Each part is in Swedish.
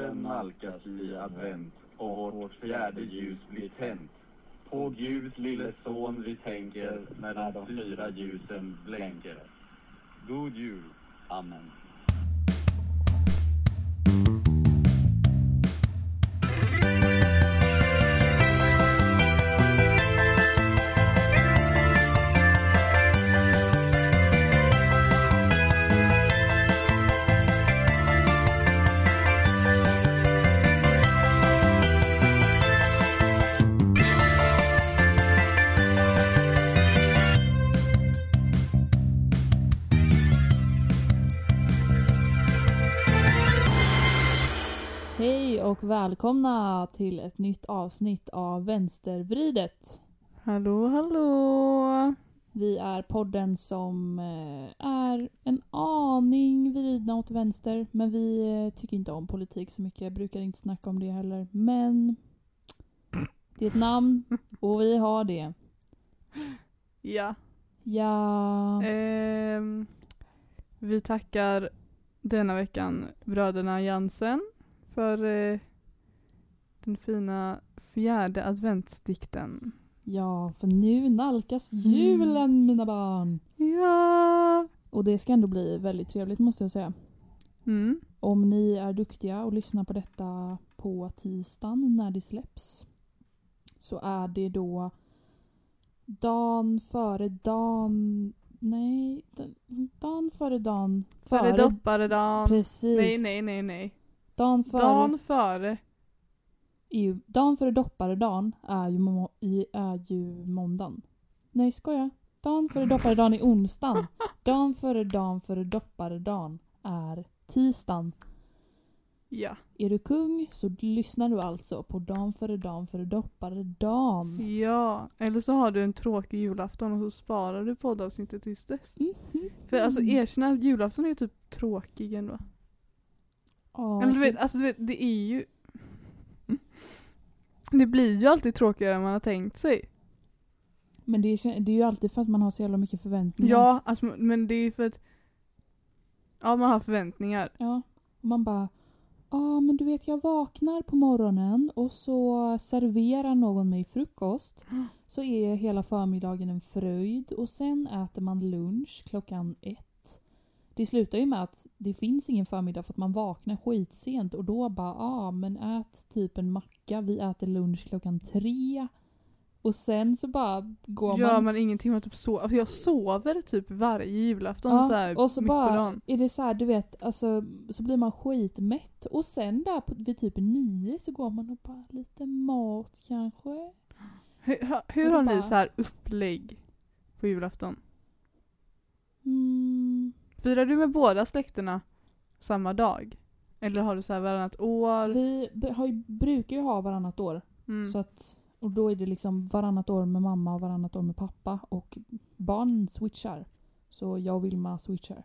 Julen nalkas i advent och vårt fjärde ljus blir tänt. På Guds lille son vi tänker när de fyra ljusen blänker. God jul. Amen. Och välkomna till ett nytt avsnitt av Vänstervridet. Hallå, hallå! Vi är podden som eh, är en aning vridna åt vänster, men vi eh, tycker inte om politik så mycket. Jag brukar inte snacka om det heller, men det är ett namn och vi har det. Ja. Ja, Ehm, vi tackar denna veckan bröderna Jansen för eh, den fina fjärde adventsdikten. ja, för nu nalkas julen mina barn. Ja! Och det ska ändå bli väldigt trevligt måste jag säga. Mm. Om ni är duktiga och lyssnar på detta på tisdagen när det släpps så är det då dagen före dagen... Nej, dagen före dagen Före dopparedagen. Precis. Nej, nej, nej, nej. Dagen före, Dagen före. Är ju, dagen före dopparedagen är ju, må, i- är ju måndagen. Nej, skoja. Dagen före dopparedagen är onsdagen. Dagen före dagen före dopparedagen är tisdagen. Ja. Är du kung så lyssnar du alltså på Dan före Dan före doppare Dan. Ja. Eller så har du en tråkig julafton och så sparar du poddavsnittet tills dess. Mhm. För alltså erkänna, julafton är typ tråkig ändå. Ja, Eller du vet, alltså du vet, det är ju... Det blir ju alltid tråkigare än man har tänkt sig. Men det är, det är ju alltid för att man har så jävla mycket förväntningar. Ja, alltså, men det är för att... Ja, man har förväntningar. Ja. Och man bara Ja men du vet jag vaknar på morgonen och så serverar någon mig frukost. Mm. Så är hela förmiddagen en fröjd och sen äter man lunch klockan ett. Det slutar ju med att det finns ingen förmiddag för att man vaknar skitsent och då bara ah, men ät typ en macka, vi äter lunch klockan tre. Och sen så bara går Gör man... man ingenting, man typ so alltså, Jag sover typ varje julafton Ja, så här, och så mitt på bara dagen. är det så här, du vet, alltså, så blir man skitmätt och sen där på, vid typ nio så går man och bara lite mat kanske. Hur, hur, hur har ni bara- så här upplägg på julafton? Mm, Firar du med båda släkterna samma dag? Eller har du så här varannat år? vi har brukar ju ha varannat år. Mm. Så att, och då är det liksom varannat år med mamma och varannat år med pappa. Och barn switchar. Så jag och Vilma switchar.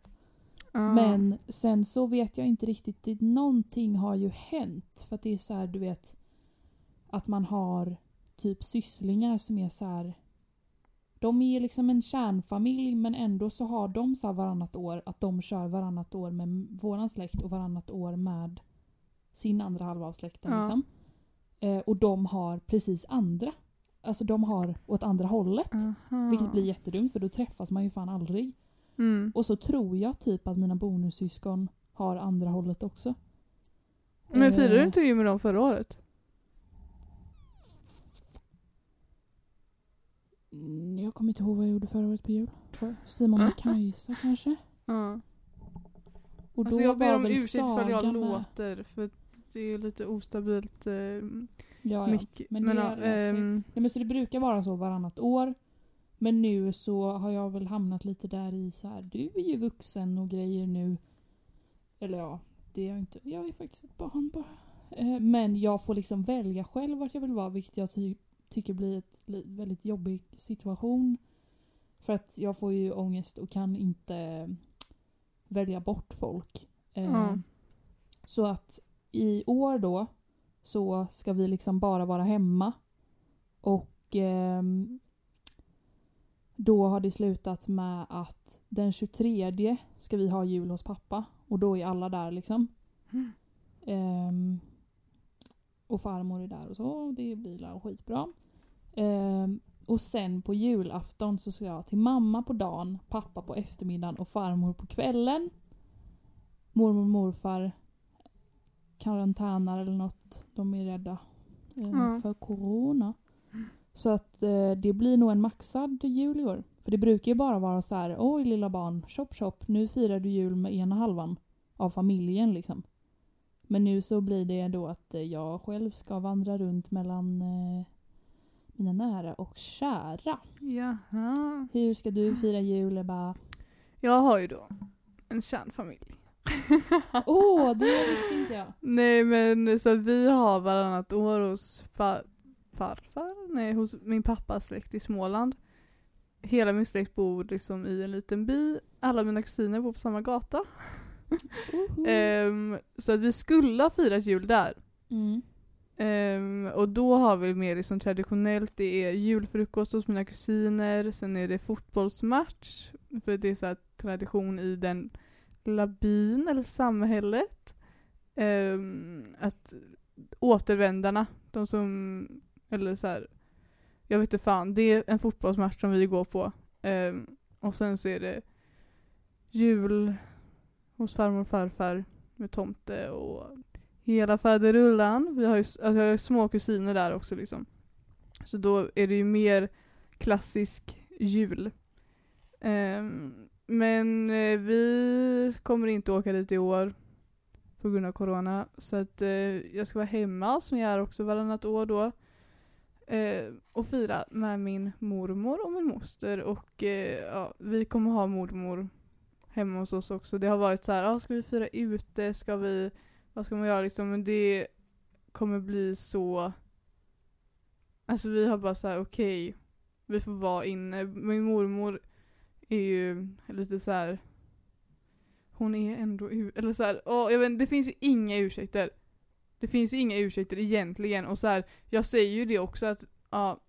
Ah. Men sen så vet jag inte riktigt, det, någonting har ju hänt. För att det är så här, du vet, att man har typ sysslingar som är så här. De är liksom en kärnfamilj men ändå så har de så varannat år att de kör varannat år med våran släkt och varannat år med sin andra halva av släkten. Ja. Liksom. Eh, och de har precis andra. Alltså de har åt andra hållet. Aha. Vilket blir jättedumt för då träffas man ju fan aldrig. Mm. Och så tror jag typ att mina bonussyskon har andra hållet också. Men firade du Eh, inte jul med dem förra året? Jag kommer inte ihåg vad jag gjorde förra året på jul. Simon och Kajsa kanske? Ja. Och Alltså jag ber om ursäkt för jag med. låter för det är lite ostabilt eh, Ja, ja. mycket. Men Men, det ja, ehm, Nej, men så det brukar vara så varannat år. Men nu så har jag väl hamnat lite där i så här. du är ju vuxen och grejer nu. Eller ja, det är jag inte. Jag är faktiskt ett barn bara. Eh, Men jag får liksom välja själv vart jag vill vara vilket jag ty- tycker blir ett li- väldigt jobbig situation. För att jag får ju ångest och kan inte välja bort folk. Eh, Ja. Så att i år då så ska vi liksom bara vara hemma. Och ehm, då har det slutat med att den 23 ska vi ha jul hos pappa. Och då är alla där liksom. Mm. Ehm, Och farmor är där och så. Det blir la skitbra. Ehm, och sen på julafton så ska jag till mamma på dagen, pappa på eftermiddagen och farmor på kvällen. Mormor och morfar karantänar eller något. De är rädda eh, Mm. för corona. Så att eh, det blir nog en maxad jul i år. För det brukar ju bara vara så här, oj lilla barn, chop chop, nu firar du jul med ena halvan av familjen liksom. Men nu så blir det då att eh, jag själv ska vandra runt mellan eh, mina nära och kära. Jaha. Hur ska du fira jul Ebba? Jag har ju då en kärnfamilj. Åh, det visste inte jag. Nej men så att vi har varannat år hos far, farfar, nej hos min pappas släkt i Småland. Hela min släkt bor liksom i en liten by, alla mina kusiner bor på samma gata. Ehm, så att vi skulle ha firat jul där. Mm. Ehm, och då har vi mer liksom traditionellt, det är julfrukost hos mina kusiner, sen är det fotbollsmatch, för det är så tradition i den lilla byn eller samhället. Ehm, att återvändarna, de som, eller så här, jag vet inte fan, det är en fotbollsmatch som vi går på. Ehm, och sen så är det jul hos farmor och farfar med tomte och hela faderullan. Vi har ju, alltså jag har ju små kusiner där också liksom. Så då är det ju mer klassisk jul. Um, men eh, vi kommer inte åka dit i år på grund av corona. Så att eh, jag ska vara hemma som jag är också varannat år då. Eh, och fira med min mormor och min moster och eh, ja, vi kommer ha mormor hemma hos oss också. Det har varit så här, ah, ska vi fira ute? Ska vi vad ska man göra liksom? Men det kommer bli så... Alltså vi har bara så här: okej, vi får vara inne. Min mormor är ju lite så här. Hon är ändå eller så här, åh, jag vet, det finns ju inga ursäkter. Det finns ju inga ursäkter egentligen och så här, jag säger ju det också att ja,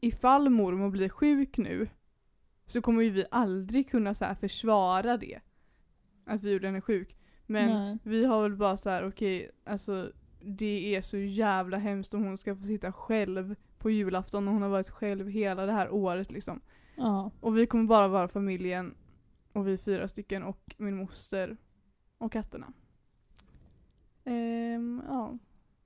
ifall mormor blir sjuk nu så kommer ju vi aldrig kunna så här försvara det. Att vi gjorde henne sjuk. Men Nej. vi har väl bara så här: okej, alltså det är så jävla hemskt om hon ska få sitta själv på julafton och hon har varit själv hela det här året liksom. Ja. Och vi kommer bara vara familjen och vi fyra stycken och min moster och katterna. Ehm, ja.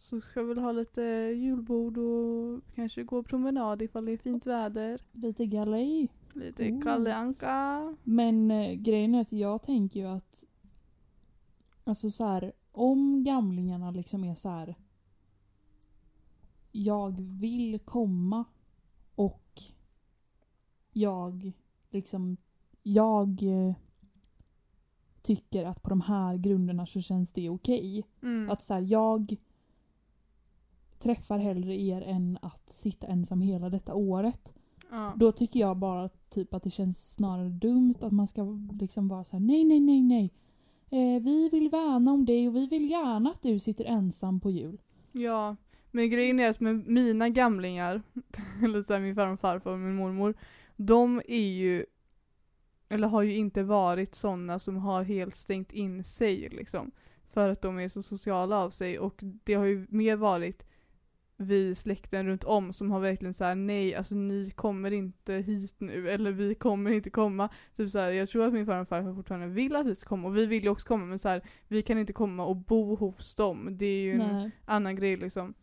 Så ska vi väl ha lite julbord och kanske gå promenad ifall det är fint väder. Lite galej. Lite Oh. Kalle Anka. Men eh, grejen är att jag tänker ju att Alltså så här, om gamlingarna liksom är så här. Jag vill komma och jag liksom jag eh, tycker att på de här grunderna så känns det okej. Mm. Att så här, jag träffar hellre er än att sitta ensam hela detta året. ja. Då tycker jag bara typ att det känns snarare dumt att man ska liksom vara så här: nej, nej, nej, nej. Eh, vi vill värna om dig och vi vill gärna att du sitter ensam på jul. Ja, men grejen är att med mina gamlingar, eller så här, min farmor och farfar och min mormor, de är ju, eller har ju inte varit sådana som har helt stängt in sig liksom. För att de är så sociala av sig och det har ju mer varit vi släkten runt om som har verkligen så här: nej alltså ni kommer inte hit nu eller vi kommer inte komma. Typ så här, jag tror att min farmor och farfar fortfarande vill att vi ska komma och vi vill ju också komma men så här, vi kan inte komma och bo hos dem. Det är ju en Nej. annan grej liksom.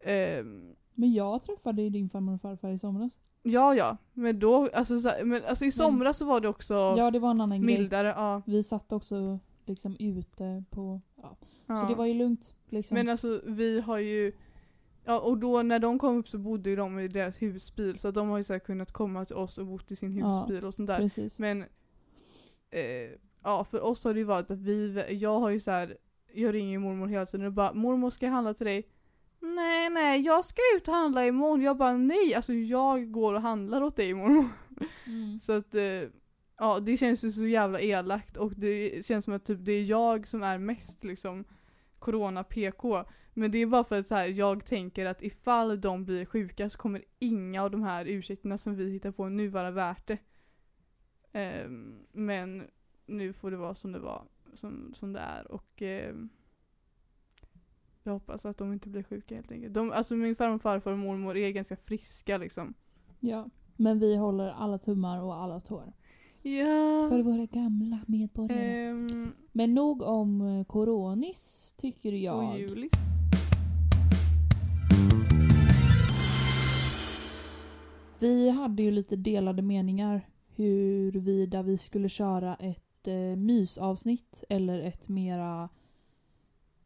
Ehm, Men jag träffade ju din farmor och farfar i somras. ja ja, men då, alltså, så, här- men, alltså i somras så var det också Ja, det var en annan grej. mildare. Ja, Vi satt också liksom ute på... Ja. ja. Så det var ju lugnt. Liksom. Men alltså vi har ju, ja och då när de kom upp så bodde ju de i deras husbil så de har ju så kunnat komma till oss och bott i sin Ja, husbil och sånt där. Precis. Men eh, ja, för oss har det ju varit att vi, jag har ju så här, jag ringer mormor hela tiden och bara mormor ska jag handla till dig? Nej nej, jag ska ut och handla imorgon. Jag bara nej, alltså jag går och handlar åt dig mormor. Mm. Så att eh, ja, det känns ju så jävla elakt och det känns som att typ det är jag som är mest liksom corona PK. Men det är bara för att så här, jag tänker att ifall de blir sjuka så kommer inga av de här ursäkterna som vi hittar på nu vara värt det. Ehm, men nu får det vara som det var, som, som det är och ehm, jag hoppas att de inte blir sjuka helt enkelt. De, alltså min farmor, farfar och mormor är ganska friska liksom. Ja. Men vi håller alla tummar och alla tår. Ja. För våra gamla medborgare. Ehm, Men nog om eh, coronis, tycker och jag. Julis. Vi hade ju lite delade meningar huruvida vi skulle köra ett eh, mysavsnitt eller ett mera,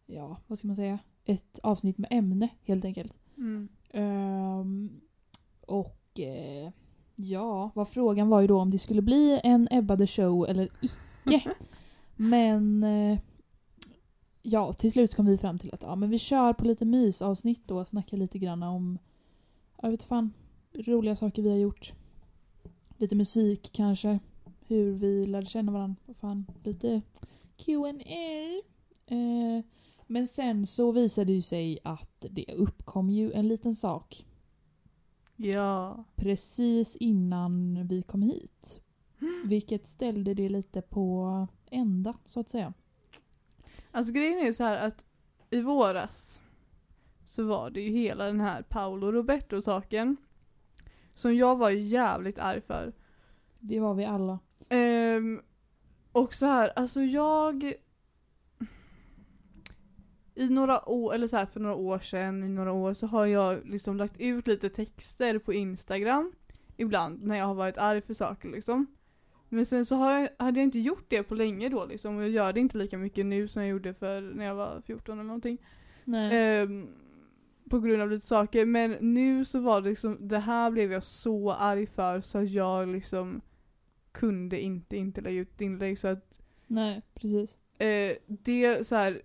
ja vad ska man säga, ett avsnitt med ämne helt enkelt. Mm. Ehm, och eh, ja, vad frågan var ju då om det skulle bli en Ebba the show eller icke. men eh, ja, till slut kom vi fram till att ja, men vi kör på lite mysavsnitt då och snackar lite grann om, jag vet fan, roliga saker vi har gjort. Lite musik kanske, hur vi lärde känna varandra, vad fan, lite Q&A. Eh, men sen så visade det sig att det uppkom ju en liten sak Ja. precis innan vi kom hit. Vilket ställde det lite på ända, så att säga. Alltså grejen är ju så här att i våras så var det ju hela den här Paolo Roberto-saken. Som jag var jävligt arg för. Det var vi alla. Ehm, och så här, alltså jag... I några år, eller så här för några år sedan, i några år så har jag liksom lagt ut lite texter på Instagram. Ibland när jag har varit arg för saker liksom. Men sen så har jag, hade jag inte gjort det på länge då liksom. Och jag gör det inte lika mycket nu som jag gjorde för när jag var 14 eller någonting. Nej. Ehm, på grund av lite saker. Men nu så var det liksom, det här blev jag så arg för så att jag liksom kunde inte inte lägga ut inlägg. Så att Nej, precis. eh, det så här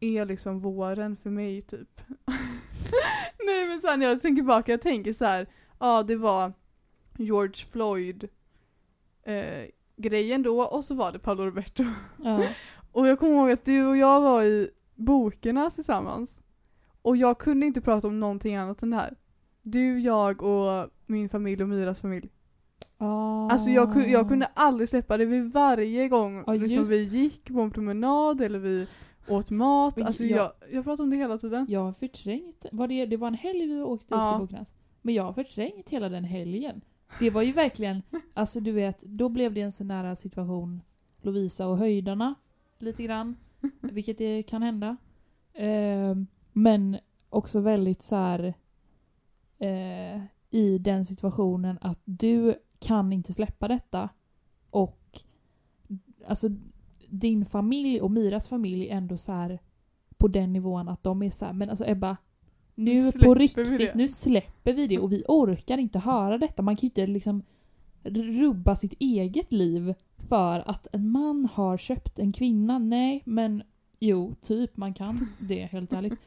är liksom våren för mig typ. Nej men sen när jag tänker tillbaka, jag tänker så här, ja det var George Floyd eh, grejen då och så var det Paolo Roberto. Ja. Och jag kommer ihåg att du och jag var i bokerna tillsammans. Och jag kunde inte prata om någonting annat än det här. Du, jag och min familj och Miras familj. Ah. Alltså jag, ku- jag kunde aldrig släppa det vid varje gång Ja, liksom, vi gick på en promenad eller vi åt mat. Alltså jag- jag, jag pratade om det hela tiden. Jag har förträngt. Var det, det var en helg vi åkte upp Ja. till Boknäs. Men jag har förträngt hela den helgen. Det var ju verkligen, alltså du vet, då blev det en sån nära situation Lovisa och höjdarna lite grann. Vilket det kan hända. Ehm, men också väldigt så här eh, i den situationen att du kan inte släppa detta och alltså din familj och Miras familj är ändå så här på den nivån att de är så här, men alltså Ebba nu Nu på riktigt, det." nu släpper vi det och vi orkar inte höra detta. Man kan ju inte liksom rubba sitt eget liv för att en man har köpt en kvinna. Nej, men jo, typ man kan det helt ärligt.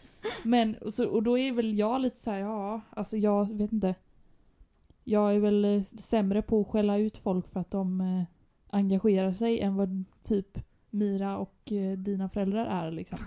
Men, och så, och då är väl jag lite så här, ja, alltså jag vet inte. Jag är väl eh, sämre på att skälla ut folk för att de eh, engagerar sig än vad typ Mira och eh, dina föräldrar är liksom.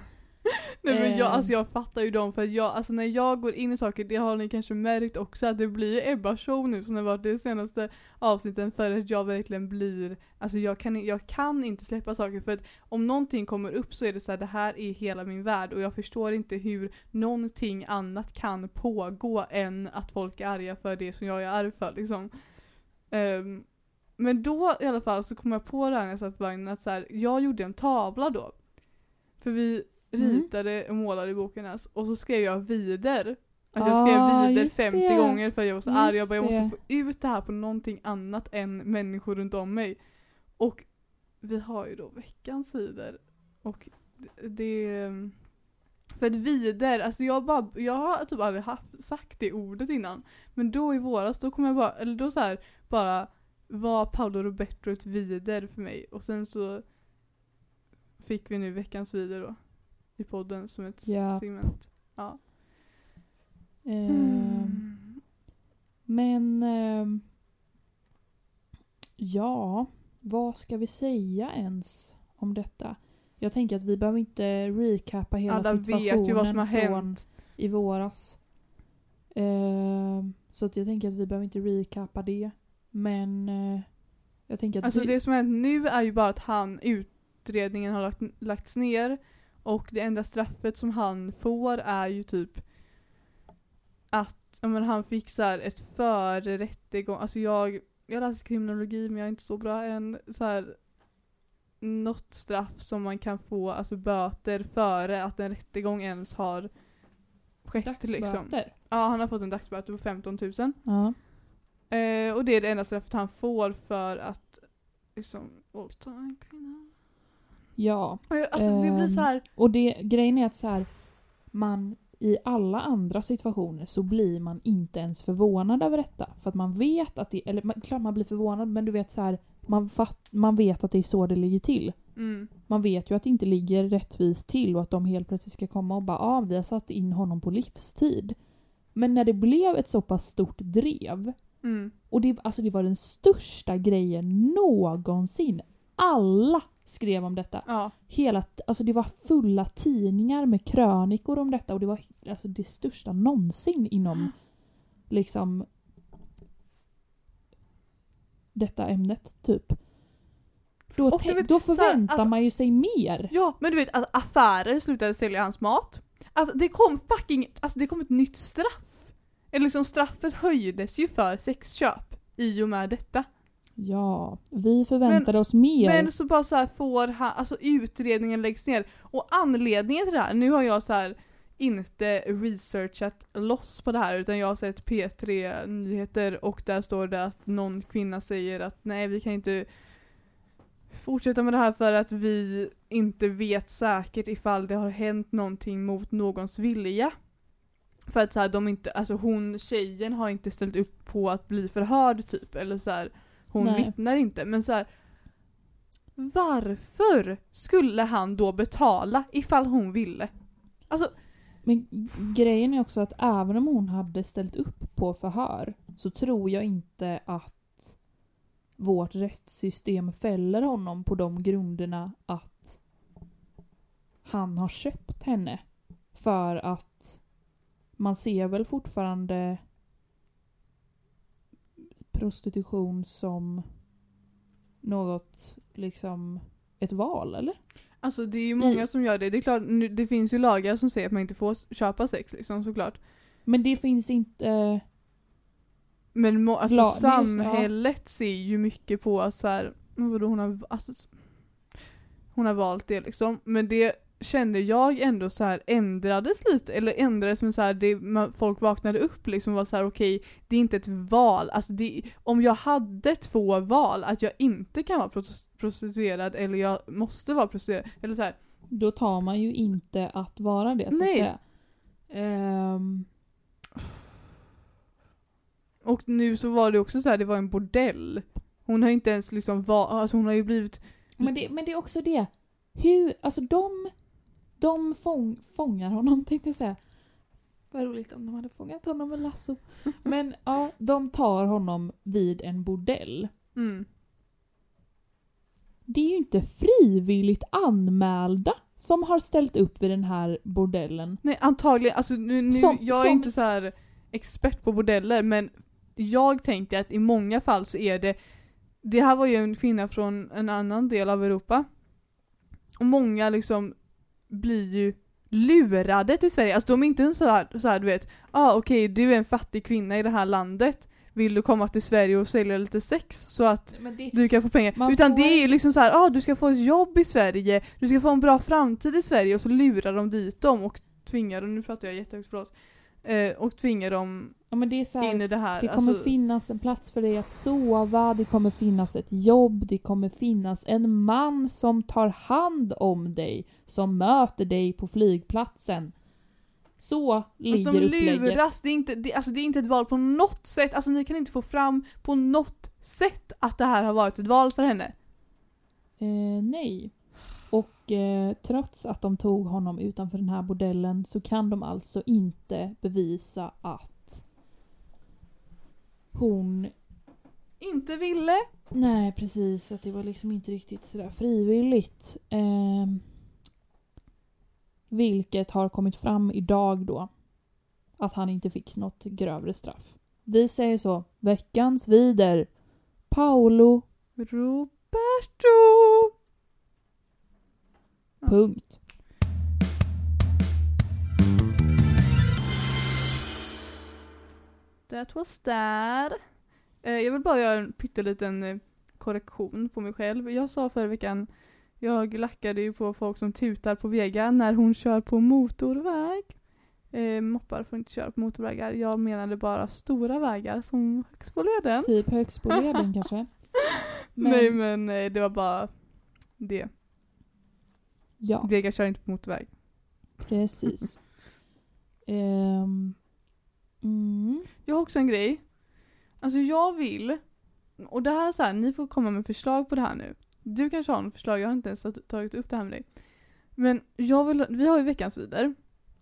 Nej men jag, alltså jag fattar ju dem för att jag, alltså när jag går in i saker, det har ni kanske märkt också att det blir Ebba show nu som det varit de senaste avsnitten för att jag verkligen blir, alltså jag kan, jag kan inte släppa saker för att om någonting kommer upp så är det så här, det här är hela min värld och jag förstår inte hur någonting annat kan pågå än att folk är arga för det som jag är arg för liksom. Ehm, men då i alla fall så kom jag på det här när jag satt på vagnen att så här, jag gjorde en tavla då. För vi. Ritade och målade boken alltså, och så skrev jag vider. Att jag skrev Ah, vider just 50 det. gånger för jag var så arg. Jag Just bara jag måste det. få ut det här på någonting annat än människor runt om mig. Och vi har ju då veckans vider. Och det- det... För att vider, alltså jag bara, jag har typ aldrig haft, sagt det ordet innan. Men då i våras, då kom jag bara, eller då så här bara var Paolo Roberto ett vider för mig. Och sen så fick vi nu veckans vider då. I podden som ett Ja. segment. Ja. Ehm, Men ehm, ja, vad ska vi säga ens om detta? Jag tänker att vi behöver inte recappa hela Alla situationen vet ju vad som har hänt. i våras. Ehm, så att jag tänker att vi behöver inte recappa det. Men eh, jag tänker att Alltså vi, det som har hänt nu är ju bara att han, utredningen har lagt, lagts ner Och det enda straffet som han får är ju typ att men han fick så här ett före rättegång, alltså jag, jag läser kriminologi men jag är inte så bra än, så här något straff som man kan få, alltså böter före att en rättegång ens har skett liksom. Dagsböter. Ja, han har fått en dagsböter på 15 000. Ja. Eh, och det är det enda straffet han får för att liksom våldta en kvinna. Ja. Alltså det blir Ehm, så här. Och det, grejen är att så här, man i alla andra situationer så blir man inte ens förvånad över detta. För att man vet att det, eller man- klart man blir förvånad men du vet så här, man, fatt, man vet att det är så det ligger till. Mm, Man vet ju att det inte ligger rättvist till och att de helt plötsligt ska komma och bara ah, vi har satt in honom på livstid. Men när det blev ett så pass stort drev mm, och det, alltså det var den största grejen någonsin. Alla skrev om detta. ja. Hela, alltså det var fulla tidningar med krönikor om detta och det var alltså det största någonsin inom liksom detta ämnet typ. Då, Och vet, då här, förväntar att- man ju sig mer. Ja, men du vet att affärer slutade sälja hans mat. Alltså det kom fucking, alltså det kom ett nytt straff. Eller liksom straffet höjdes ju för sexköp i och med detta. Ja, vi förväntade oss mer. Men så bara så här får han, alltså utredningen läggs ner. Och anledningen till det här, nu har jag så här inte researchat loss på det här utan jag har sett P3 nyheter och där står det att någon kvinna säger att nej vi kan inte fortsätta med det här för att vi inte vet säkert ifall det har hänt någonting mot någons vilja. För att så här, de inte, alltså hon, tjejen har inte ställt upp på att bli förhörd typ eller så här, hon Nej. vittnar inte men så här. Varför skulle han då betala ifall hon ville? Alltså, Men grejen är också att även om hon hade ställt upp på förhör så tror jag inte att vårt rättssystem fäller honom på de grunderna att han har köpt henne. För att man ser väl fortfarande prostitution som något, liksom, ett val eller? alltså det är ju många som gör det. Det är klart, nu- det finns ju lagar som säger att man inte får s- köpa sex liksom såklart. Men det finns inte... Men må, alltså La- det är- samhället ser ju mycket på att så här, men vadå hon har, alltså, hon har valt det liksom. Men det kände jag ändå så här ändrades lite, eller ändrades men så här, det, folk vaknade upp liksom och var så här: okej, det är inte ett val. Alltså det, om jag hade två val, att jag inte kan vara pros- prostituerad eller jag måste vara prostituerad, eller så här, Då tar man ju inte att vara det så Nej. att säga. Ehm, Och nu så var det också så här, det var en bordell. Hon har ju inte ens liksom var, alltså hon har ju blivit men, det, men det är också det. Hur, alltså de, de fång, fångar honom tänkte jag säga. Vad roligt om de hade fångat honom med lasso. Men ja, de tar honom vid en bordell. mm, Det är ju inte frivilligt anmälda som har ställt upp vid den här bordellen. Nej antagligen, alltså nu, nu Som- jag är som- inte så här expert på bordeller men jag tänkte att i många fall så är det Det här var ju en kvinna från en annan del av Europa Och många liksom blir ju lurade till Sverige, alltså de är inte en så här, så här du vet ah, okej du är en fattig kvinna i det här landet. Vill du komma till Sverige och sälja lite sex så att det, du kan få pengar. Utan får- det är liksom så här, ah, du ska få ett jobb i Sverige, du ska få en bra framtid i Sverige. Och så lurar de dit dem och tvingar dem, nu pratar jag jättehögt förlåt, eh, och tvingar dem ja, men det är så här, in i det här. Det kommer alltså, finnas en plats för dig att sova, det kommer finnas ett jobb, det kommer finnas en man som tar hand om dig, som möter dig på flygplatsen. Så ligger alltså de upplägget. luras, det är, inte, det, alltså det är inte ett val på något sätt, alltså ni kan inte få fram på något sätt att det här har varit ett val för henne. Eh, nej. Och eh, trots att de tog honom utanför den här bordellen så kan de alltså inte bevisa att hon Inte ville. Nej, precis. Att det var liksom inte riktigt sådär frivilligt. Ehm, vilket har kommit fram idag då. Att han inte fick något grövre straff. Vi säger så. Veckans vider. Paolo. Roberto! Punkt. That was that. Jag vill bara göra en pytteliten eh, korrektion på mig själv. Jag sa förra veckan, jag lackade ju på folk som tutar på Vega när hon kör på motorväg. Eh, moppar får inte köra på motorvägar. Jag menade bara stora vägar som Högsboleden. Typ Högsboleden kanske. Men- Nej men eh, det var bara det. Ja, Vega kör inte på motorväg. precis. Ehm, mm. Jag har också en grej. Alltså jag vill, och det här är så här, ni får komma med förslag på det här nu. Du kanske har något förslag, jag har inte ens tagit upp det här med dig. Men jag vill, vi har ju veckans vider.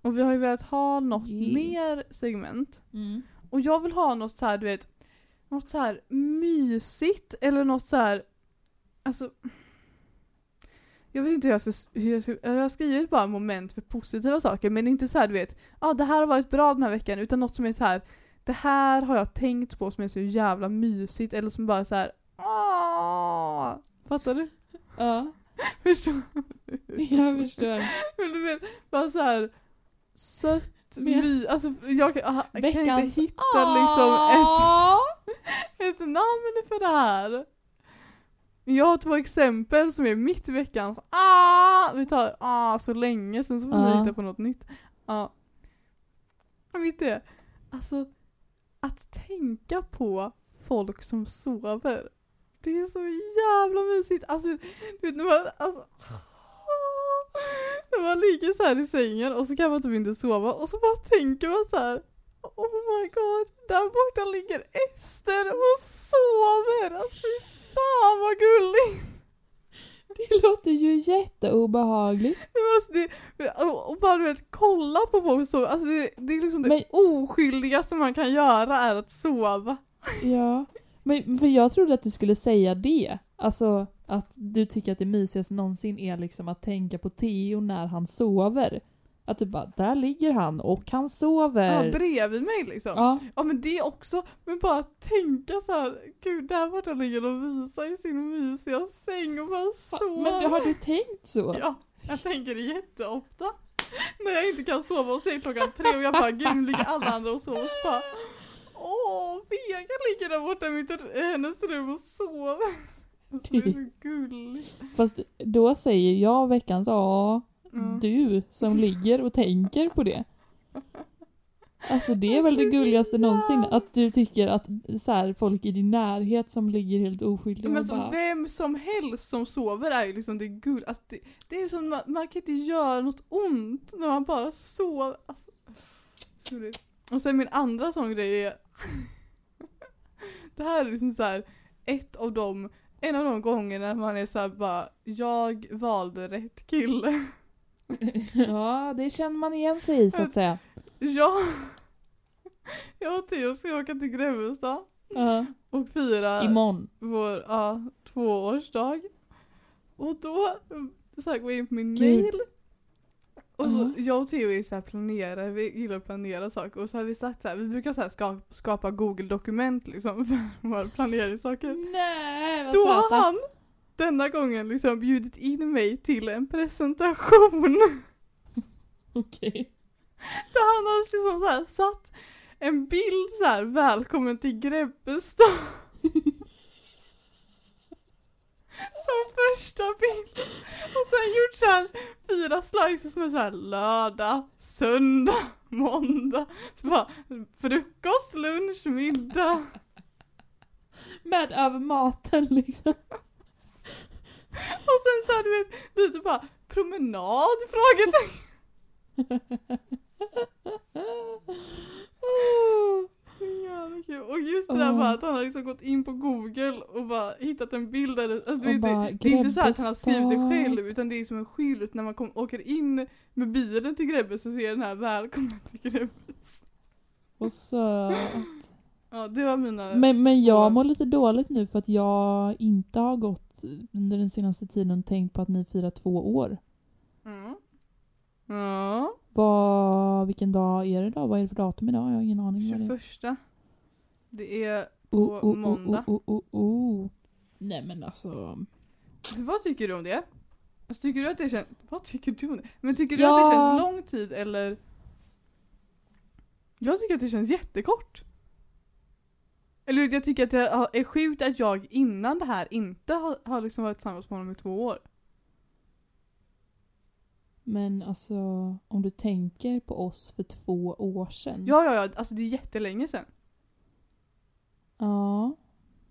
Och vi har ju velat ha något Yeah. mer segment. Mm. Och jag vill ha något så här, du vet, något så här mysigt eller något så här, alltså jag vet inte hur jag ska, hur jag, ska jag har skrivit bara moment för positiva saker men inte så här, du vet, ja ah, det här har varit bra den här veckan utan något som är så här. det här har jag tänkt på som är så jävla mysigt eller som bara så här. Ah! Fattar du? Ja, Förstår jag förstår. Men du vet, bara så här sött, my, alltså jag jag kan inte hitta liksom ett ett namn för det här. Jag har två exempel som är mitt i veckans ah! Vi tar ah så länge sen så får Ja. vi hitta på något nytt. Ja. Mitt i. Alltså, att tänka på folk som sover. Det är så jävla mysigt. Alltså, du vet när man, alltså, när man ligger så här i sängen och så kan man typ inte sova och så bara tänker man så här. Oh my god, där borta ligger Ester och sover! Alltså fan vad gulligt! Det låter ju jätteobehagligt. Nej, men alltså, det, och, bara du vet, kolla på folk så, alltså det, det är liksom det Men- oskyldigaste man kan göra är att sova. Ja, men för jag trodde att du skulle säga det. Alltså att du tycker att det mysigaste någonsin är liksom att tänka på Theo när han sover. Att du bara, där ligger han och han Ja, sover. bredvid mig liksom. Ja, Ja men det också, men bara tänka så här, gud där borta ligger Lovisa i sin mysiga säng och bara sover. men har du tänkt så? Ja, jag tänker det jätteofta. När jag inte kan sova och säger klockan tre och jag bara gud nu ligger alla andra och sover och så bara Åh, Vega ligger där borta i mitt, hennes rum och sover. Alltså, det är så gulligt. Fast då säger jag veckans ja, Mm. du som ligger och tänker på det. Alltså det är väl det gulligaste någonsin, att du tycker att så här, folk i din närhet som ligger helt oskyldiga Men alltså bara... vem som helst som sover är ju liksom det gull. Alltså, det, det är som man, man kan inte göra något ont när man bara sover. Alltså, och sen min andra sån grej är Det här är liksom så här ett av de en av de gångerna man är så här bara jag valde rätt kille. Ja, det känner man igen sig i så att säga. Jag, jag och Theo ska åka till Grebbestad Ja. och fira Imorgon. vår ja, tvåårsdag. Och då så här, går jag in på min Gud. mail. Och så, Ja. jag och Theo är så här planerare, vi gillar att planera saker. Och så har vi sagt så här, vi brukar så här ska, skapa google-dokument liksom för våra planeringssaker. Nej, vad Då har han denna gången liksom bjudit in mig till en presentation. Okej. Där han har liksom så här satt en bild så här välkommen till Grebbestad. Som första bild. Och sen gjort så här fyra slices med så här lördag, söndag, måndag. Så bara frukost, lunch, middag. Med över maten liksom. Och sen så här du vet lite bara promenad? Frågetecken. Så. Och just det där Åh. bara att han har liksom gått in på google och bara hittat en bild där det, alltså det, Och det, bara, det är inte så att han har skrivit det själv utan det är som en skylt när man kom, åker in med bilen till Grebbestad så ser den här välkommen till Grebbestad. Och söt. Ja det var mina Men, men jag mår lite dåligt nu för att jag inte har gått under den senaste tiden och tänkt på att ni firar två år. Mm. Ja, Vad, vilken dag är det då? Vad är det för datum idag? Jag har ingen aning. vad det är. 21. Det är, på måndag. Oh, oh, oh, oh. Nej men alltså. vad tycker du om det? Alltså, tycker du att det känns, vad tycker du om det? Men tycker du att Ja. det känns lång tid eller? Jag tycker att det känns jättekort. Eller jag tycker att det är sjukt att jag innan det här inte har, har liksom varit tillsammans med honom i två år. Men alltså, om du tänker på oss för två år sedan. Ja, ja, ja, alltså det är jättelänge sedan. Ja.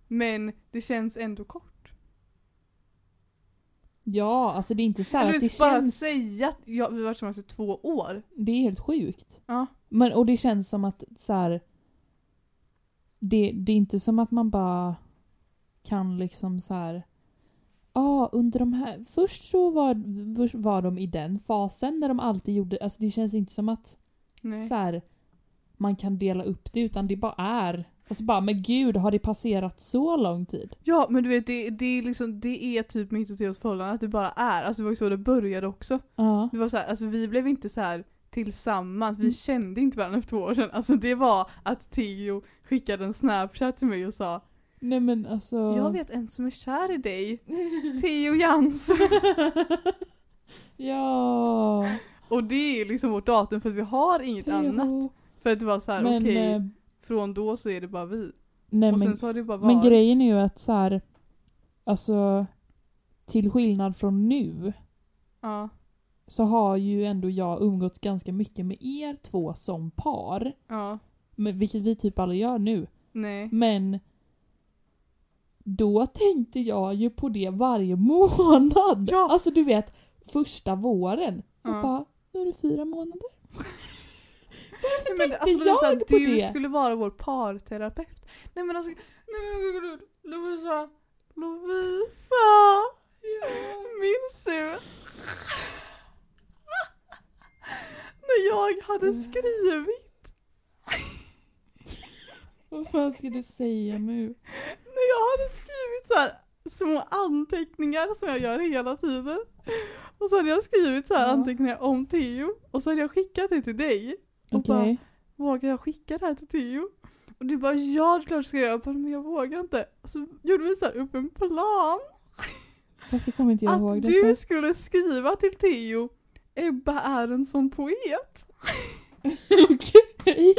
Men det känns ändå kort. Ja, alltså det är inte så här att det bara känns... att säga att ja, vi har varit tillsammans i två år. Det är helt sjukt. Ja. Men, och det känns som att så här, det, det är inte som att man bara kan liksom så här. Ja, under de här... Först så var, var de i den fasen när de alltid gjorde... Alltså det känns inte som att Nej. så här, man kan dela upp det utan det bara är. Alltså bara, men gud, har det passerat så lång tid? Ja men du vet det, det, är liksom, det är typ mitt och Theos förhållande att det bara är. Alltså det var ju så det började också. Ja. Det var så här, alltså vi blev inte så här tillsammans, vi Mm. kände inte varandra för två år sedan. Alltså det var att Theo skickade en snapchat till mig och sa Nej men alltså... Jag vet en som är kär i dig, Theo Jans. ja. och det är liksom vårt datum för att vi har inget annat. För att det var så här, okej, eh, från då så är det bara vi. nej, och men, sen så har det bara varit. men grejen är ju att så här, alltså till skillnad från nu Ja, så har ju ändå jag umgåtts ganska mycket med er två som par. ja, Men, vilket vi typ aldrig gör nu. nej. Men då tänkte jag ju på det varje månad. Ja. Alltså du vet, första våren. Jag Ja. bara, nu är det fyra månader. Nej, men, tänkte det är så här, jag på du det? skulle vara vår parterapeut. Nej men alltså, nej, men gud, Lovisa, Lovisa! Minns du? När jag hade skrivit, Vad fan ska du säga nu? när jag hade skrivit så här små anteckningar som jag gör hela tiden. Och så hade jag skrivit så här Ja. anteckningar om Theo och så hade jag skickat det till dig. Och Okej. bara, vågar jag skicka det här till Theo? Och du bara ja det är klart ska jag. jag bara, men jag vågar inte. Och så gjorde vi så upp en plan. Varför kommer inte jag ihåg att detta? du skulle skriva till Theo Ebba är en sån poet. Okej.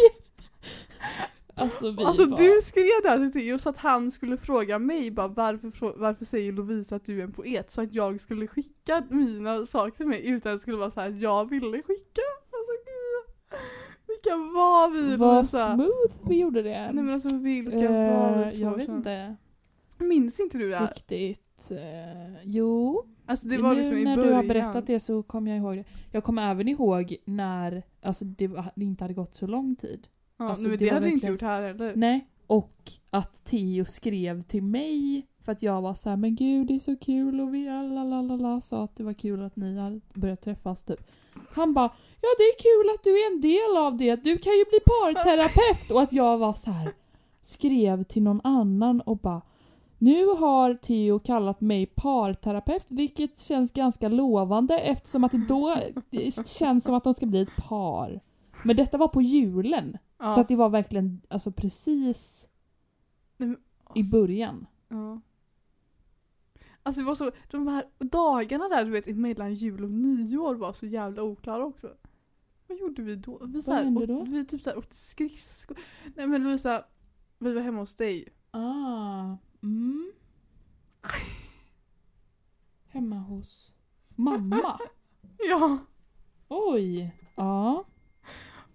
Alltså vi Alltså var... du skrev det här till Theo så att han skulle fråga mig bara varför, varför säger Lovisa att du är en poet? Så att jag skulle skicka mina saker till mig utan att det skulle vara så här jag ville skicka. Alltså gud. Vilka var vi Vad Lovisa? smooth vi gjorde det. Nej men alltså vilka Eh, var vi? jag vet inte Minns inte du det här? riktigt. Eh, jo, Alltså det var nu liksom i när början. du har berättat det så kommer jag ihåg det. Jag kommer även ihåg när alltså, det inte hade gått så lång tid. Ja, Alltså, nej, det det, hade du inte gjort här heller. Nej. Och att Theo skrev till mig för att jag var så här, men gud det är så kul och vi la sa att det var kul att ni har börjat träffas typ. Han bara, ja det är kul att du är en del av det, du kan ju bli parterapeut. Och att jag var så här skrev till någon annan och bara nu har Theo kallat mig parterapeut vilket känns ganska lovande eftersom att det då känns som att de ska bli ett par. Men detta var på julen. Ja. Så att det var verkligen alltså precis men, i början. Ja. Alltså det var så, de här dagarna där du vet mellan jul och nyår var så jävla oklara också. Vad gjorde vi då? Vi, så här, hände åk- då? vi typ såhär åkte skridskor. Nej men Lovisa, vi var hemma hos dig. Ah. Mm. Hemma hos mamma. Ja. Oj. Ja.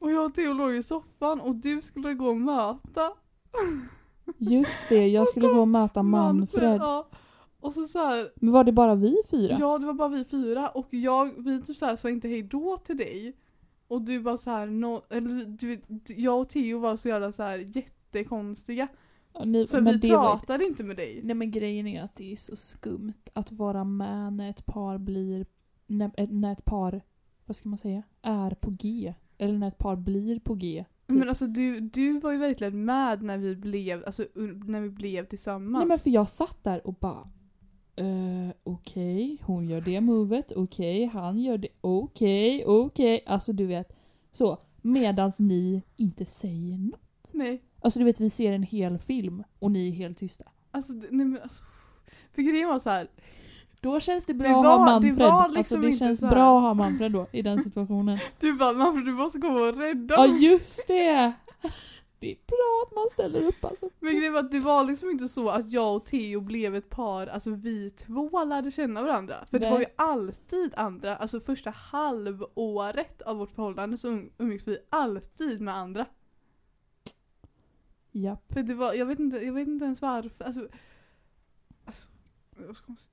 Och jag och Theo låg i soffan och du skulle gå och möta Just det, jag skulle gå och möta Manfred. Ja. Och så så här, Men var det bara vi fyra? ja det var bara vi fyra och jag, vi typ så här sa inte hej då till dig. Och du bara så här, no, eller du, jag och Theo var så jävla så här jättekonstiga. Ja, ni, Så vi det var- pratade inte med dig. Nej men grejen är att det är så skumt att vara med när ett par blir... När, när ett par, vad ska man säga, är på G. Eller när ett par blir på G. Typ. Men alltså du, du var ju verkligen med när vi blev, alltså när vi blev tillsammans. Nej men för jag satt där och bara Uh, okej, hon gör det movet, okej, han gör det, okej, okej. Alltså du vet. Så, medans ni inte säger något. Nej. Alltså du vet, vi ser en hel film och ni är helt tysta. Alltså, nej men alltså. För grejen var så här. Då känns det bra Det att var- ha det Manfred. var alltså liksom det inte känns så bra att ha Manfred då, i den situationen. Du bara Manfred du måste komma och rädda Ja oss." just det! Det är bra att man ställer upp alltså. Men grejen var att det var liksom inte så att jag och Theo blev ett par, alltså vi två lärde känna varandra. För det Nej. var ju alltid andra, alltså första halvåret av vårt förhållande så um- umgicks vi alltid med andra. Japp. För det var, jag vet inte, jag vet inte ens varför. Alltså, alltså, det var så konstigt.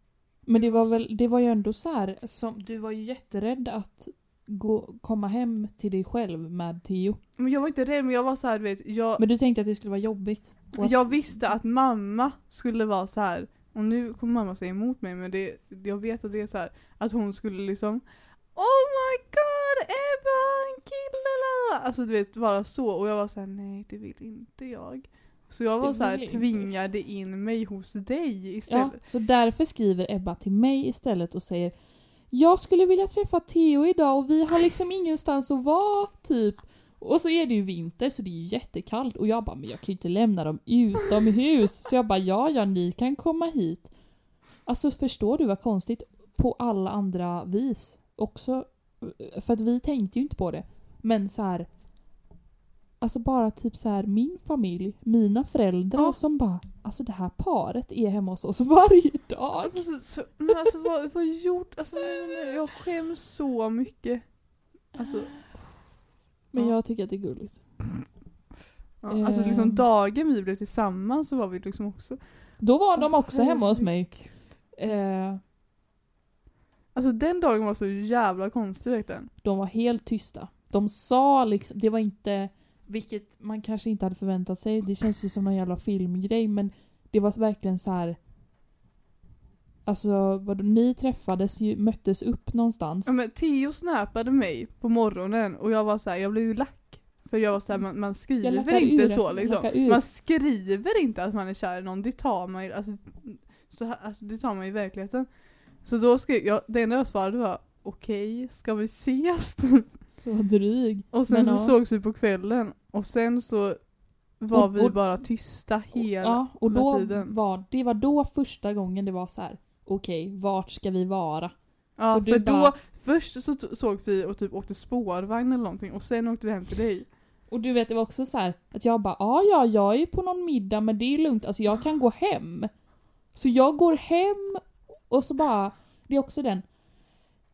Men det var väl, det var ju ändå så här, som, du var ju jätterädd att gå, komma hem till dig själv med Theo. Men jag var inte rädd men jag var så här, du vet, jag, Men du tänkte att det skulle vara jobbigt? Att- jag visste att mamma skulle vara så här. och nu kommer mamma säga emot mig men det, jag vet att det är så här att hon skulle liksom Oh my god, Ebba, en kille! la, la." Alltså du vet, vara så och jag var så här: nej det vill inte jag. Så jag var så här inte. tvingade in mig hos dig istället. Ja, så därför skriver Ebba till mig istället och säger Jag skulle vilja träffa Theo idag och vi har liksom ingenstans att vara, typ. Och så är det ju vinter så det är ju jättekallt och jag bara, men jag kan ju inte lämna dem utomhus. Så jag bara, ja ja ni kan komma hit. Alltså förstår du vad konstigt? På alla andra vis. Också, för att vi tänkte ju inte på det. Men så här. Alltså bara typ så här min familj, mina föräldrar Ja. som bara Alltså det här paret är hemma hos oss varje dag. Alltså, så, men alltså vad, vad gjort? Alltså jag skäms så mycket. Alltså, Men Ja. jag tycker att det är gulligt. ja, alltså liksom Ehm. dagen vi blev tillsammans så var vi liksom också Då var de också hemma hos mig. Eh, Alltså den dagen var så jävla konstig verkligen. de var helt tysta. De sa liksom, det var inte, vilket man kanske inte hade förväntat sig, det känns ju som någon jävla filmgrej men det var verkligen så här. Alltså vad, ni träffades ju, möttes upp någonstans. Ja, men Theo snappade mig på morgonen och jag var så här, jag blev ju lack. För jag var så här, man, man skriver inte ur, så alltså, liksom. Man skriver inte att man är kär i någon, det tar man ju, alltså, så här, alltså, det tar man i verkligheten. Så då skrev jag, det enda jag svarade var okej, ska vi ses? Så dryg. och sen Men så ja. sågs vi på kvällen och sen så var Och- vi och- bara tysta hela ja, och då tiden. var, det var då första gången det var så här. okej, vart ska vi vara? Ja, Så för bara- då, först så såg vi och typ åkte spårvagn eller någonting och sen åkte vi hem till dig. Och du vet, det var också så här att jag bara, ja ja, jag är på någon middag men det är lugnt, alltså jag kan gå hem. Så jag går hem och så bara, det är också den.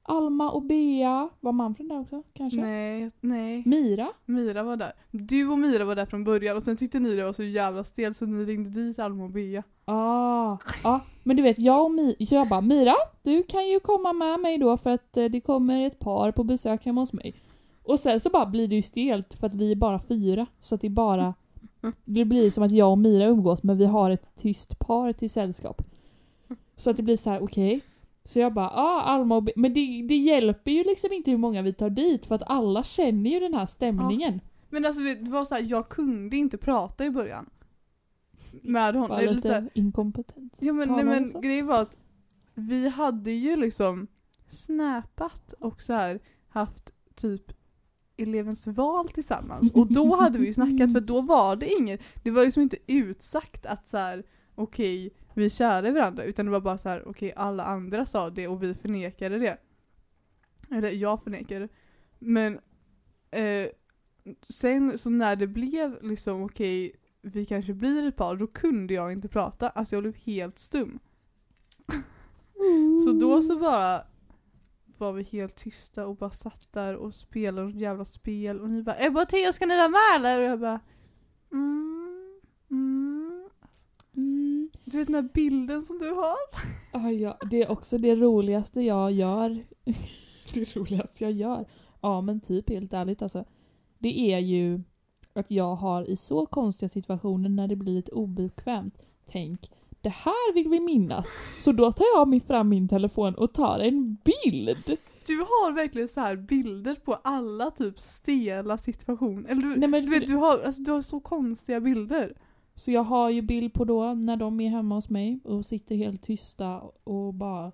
Alma och Bea, var Manfred där också kanske? Nej, nej. Mira? Mira var där. Du och Mira var där från början och sen tyckte ni det var så jävla stel så ni ringde dit Alma och Bea. Ah, ja, men du vet jag och Mira, så jag bara Mira, du kan ju komma med mig då för att eh, det kommer ett par på besök hemma hos mig. Och sen så bara blir det ju stelt för att vi är bara fyra, så att det bara Det blir som att jag och Mira umgås men vi har ett tyst par till sällskap. Så att det blir så här: okej. Så jag bara, ja ah, Alma och Be-" Men det, det hjälper ju liksom inte hur många vi tar dit för att alla känner ju den här stämningen. Men alltså det var så här, jag kunde inte prata i början. Med honom. Bara Eller så här, lite inkompetent. ja men, nej, men grejen var att vi hade ju liksom snappat och så här haft typ elevens val tillsammans. Och då hade vi ju snackat för då var det inget, det var liksom inte utsagt att så här okej vi är kära i varandra utan det var bara så här okej alla andra sa det och vi förnekade det. Eller jag förnekade. Men eh, sen så när det blev liksom okej vi kanske blir ett par, då kunde jag inte prata. Alltså jag blev helt stum. Så då så bara var vi helt tysta och bara satt där och spelade något jävla spel och ni bara Ebba och Theo ska ni vara med eller? Och jag bara mm. Mm. Du vet den här bilden som du har? Ja, ja, det är också det roligaste jag gör. det roligaste jag gör. Ja men typ helt ärligt alltså. Det är ju att jag har i så konstiga situationer när det blir lite obekvämt. Tänk, det här vill vi minnas. Så då tar jag mig fram min telefon och tar en bild. Du har verkligen så här bilder på alla typ stela situationer. Eller du, Nej, men du, vet, du, har, alltså, du har så konstiga bilder. Så jag har ju bild på då när de är hemma hos mig och sitter helt tysta och bara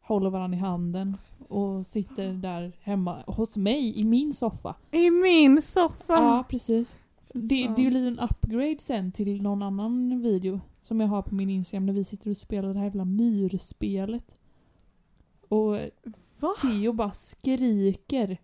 håller varandra i handen och sitter där hemma hos mig i min soffa. I min soffa. Ja, precis. Det, det lite en upgrade sen till någon annan video som jag har på min Instagram när vi sitter och spelar det här jävla myrspelet. Och Va? Theo bara skriker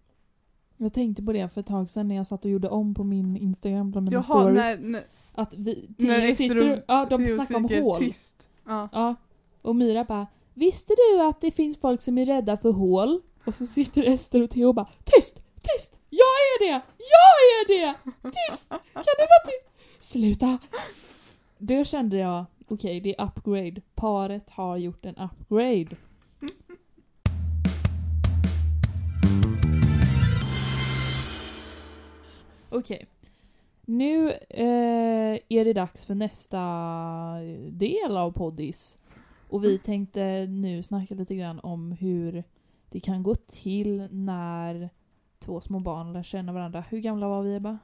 Jag tänkte på det för ett tag sedan när jag satt och gjorde om på min Instagram bland mina Jaha, stories. när, när, Att vi, Theo sitter och, ja, de snackar om hål. Tyst. Ja. Ja. Och Myra bara Visste du att det finns folk som är rädda för hål? Och så sitter Ester och Theo och bara Tyst! Tyst! Jag är det! Jag är det! Tyst! Kan du vara tyst? Sluta! Då kände jag, okej det är upgrade. Paret har gjort en upgrade. Okej. Nu eh, är det dags för nästa del av poddis. Och vi tänkte nu snacka lite grann om hur det kan gå till när två små barn lär känna varandra. Hur gamla var vi Ebba?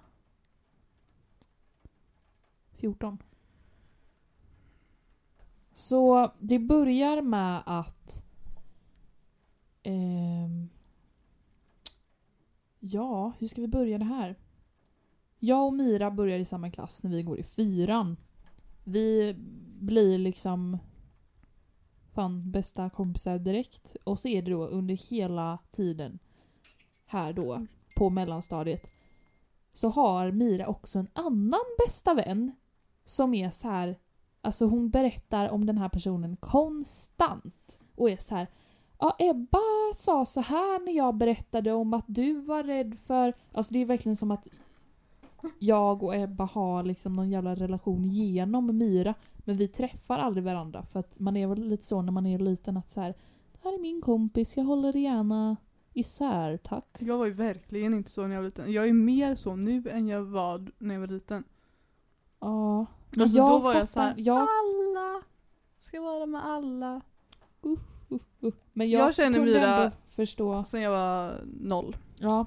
14. Så det börjar med att ehm, Ja, hur ska vi börja det här? Jag och Mira börjar i samma klass när vi går i fyran. Vi blir liksom fan bästa kompisar direkt. Och så är det då under hela tiden här då på mellanstadiet så har Mira också en annan bästa vän som är så här alltså hon berättar om den här personen konstant och är så här Ja, Ebba sa så här när jag berättade om att du var rädd för... Alltså det är verkligen som att jag och Ebba har liksom någon jävla relation genom Myra. Men vi träffar aldrig varandra för att man är väl lite så när man är liten att så här, Det här är min kompis, jag håller gärna isär, tack. Jag var ju verkligen inte så när jag var liten. Jag är mer så nu än jag var när jag var liten. Ja. Men Alltså, jag då var fattar, jag så här, jag, Alla ska vara med alla. uh, uh. Men jag, Jag känner Myra- ändå förstå. Sen jag var noll. Ja.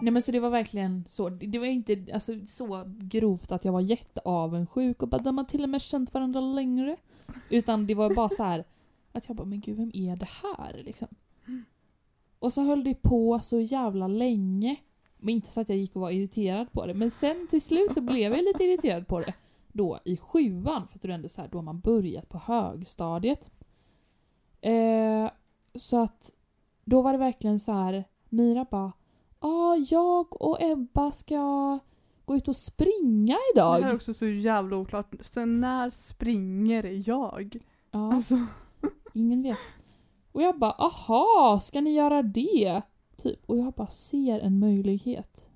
Nej men så det var verkligen så. Det var inte alltså, så grovt att jag var jätteavundsjuk och bara de har till och med känt varandra längre. Utan det var bara så här att jag bara men gud vem är det här liksom? Och så höll det på så jävla länge. Men inte så att jag gick och var irriterad på det. Men sen till slut så blev jag lite irriterad på det. Då i sjuan, för att det är ändå så här, då har man börjat på högstadiet. Eh, så att då var det verkligen så här, Mira bara Ja, jag och Ebba ska gå ut och springa Det här är idag. också så jävla oklart. Sen när springer jag? Ja, Alltså, ingen vet. Och jag bara, aha, ska ni göra det? Typ. Och jag bara ser en möjlighet.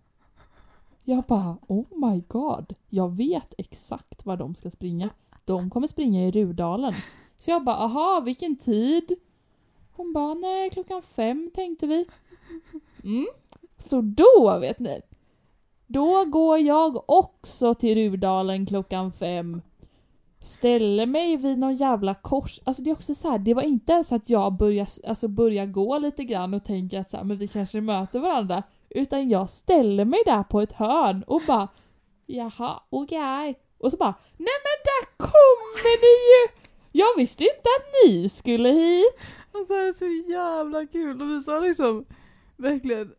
Jag bara, oh my god. Jag vet exakt var de ska springa. De kommer springa i Rudalen. Så jag bara, aha, vilken tid? Hon bara, nej, klockan fem tänkte vi. Mm. Så då, vet ni. Då går jag också till Rudalen klockan fem. Ställer mig vid någon jävla kors. Alltså det är också så här, det var inte ens att jag började alltså började gå lite grann och tänker att så här, men vi kanske möter varandra. Utan jag ställer mig där på ett hörn och bara Jaha, okej. Och så bara Nej men där kommer ni ju! Jag visste inte att ni skulle hit. alltså det är så jävla kul. Och vi har liksom verkligen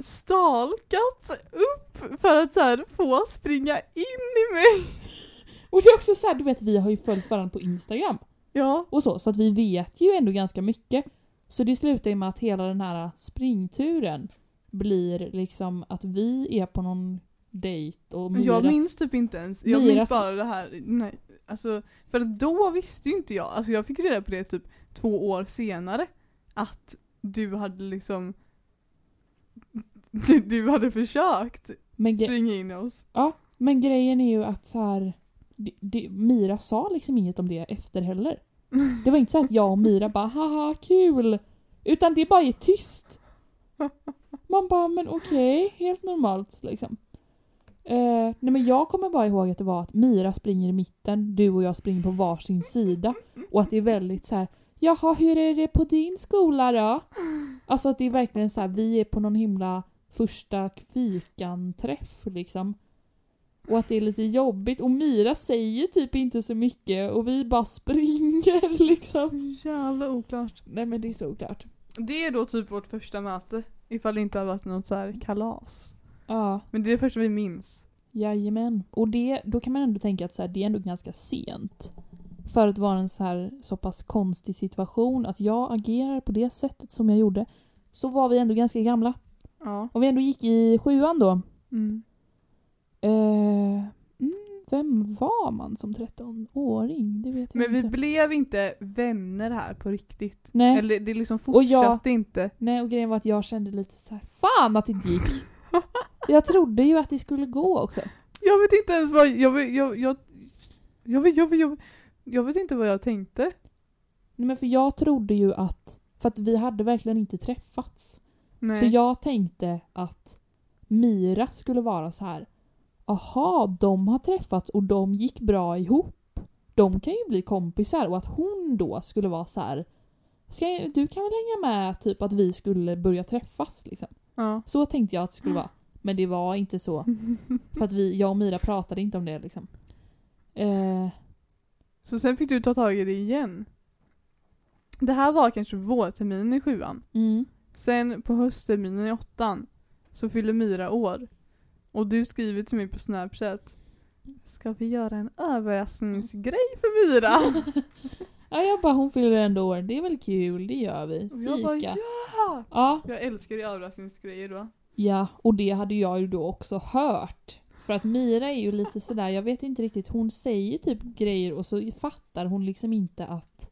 stalkat upp för att så här få springa in i mig. Och det är också så här, du vet vi har ju följt varandra på Instagram. Ja. och så, så att vi vet ju ändå ganska mycket. Så det slutar ju med att hela den här springturen blir liksom att vi är på någon dejt och Men jag Miras- minns typ inte ens. Jag Miras- minns bara det här. Nej. Alltså, för då visste ju inte jag. Alltså jag fick reda på det typ två år senare. Att du hade liksom du, du hade försökt men, springa in i oss. men grejen är ju att så här, det, det, Mira sa liksom inget om det efter heller. Det var inte så att jag och Mira bara haha kul. Utan det bara är tyst. Man bara men okej, helt normalt liksom. Eh, nej men jag kommer bara ihåg att det var att Mira springer i mitten, du och jag springer på varsin sida. Och att det är väldigt så här. Jaha, hur är det på din skola då? Alltså att det är verkligen så här, vi är på någon himla första fikanträff liksom. Och att det är lite jobbigt. Och Mira säger typ inte så mycket och vi bara springer liksom. Jävla oklart. Nej men det är så oklart. Det är då typ vårt första möte. Ifall det inte har varit något så här kalas. Ja, Men det är det första vi minns. jajamän. Och det, då kan man ändå tänka att så här, det är ändå ganska sent. För att vara en så här så pass konstig situation, att jag agerar på det sättet som jag gjorde, så var vi ändå ganska gamla. Ja. Och vi ändå gick i sjuan då. Mm. Eh, mm, vem var man som 13-åring? Det vet jag Men vi inte. blev inte vänner här på riktigt. Nej. Eller det liksom Och jag- fortsatte inte. Nej, och grejen var att jag kände lite så här, fan att det inte gick. jag trodde ju att det skulle gå också. Jag vet inte ens vad jag, vet- jag, jag, jag, vet, jag, vet, jag, jag vet inte vad jag tänkte. Nej, men för jag trodde ju att, för att vi hade verkligen inte träffats. Nej. Så jag tänkte att Mira skulle vara så här. Aha, de har träffats och de gick bra ihop. De kan ju bli kompisar och att hon då skulle vara så här. Ska jag, du kan väl hänga med typ att vi skulle börja träffas liksom. ja. Så tänkte jag att det skulle vara. Men det var inte så. För att vi, jag och Mira pratade inte om det liksom. Eh, Så sen fick du ta tag i det igen. Det här var kanske vårterminen i sjuan. mm. Sen på höstterminen i åttan så fyller Mira år. Och du skriver till mig på snapchat Ska vi göra en överraskningsgrej för Mira? Ja, jag bara hon fyller ändå år. Det är väl kul, det gör vi. Och jag bara Fika. ja! Ja, Jag älskar ju överraskningsgrejer då. Ja, och det hade jag ju då också hört. För att Mira är ju lite sådär, jag vet inte riktigt, hon säger typ grejer och så fattar hon liksom inte att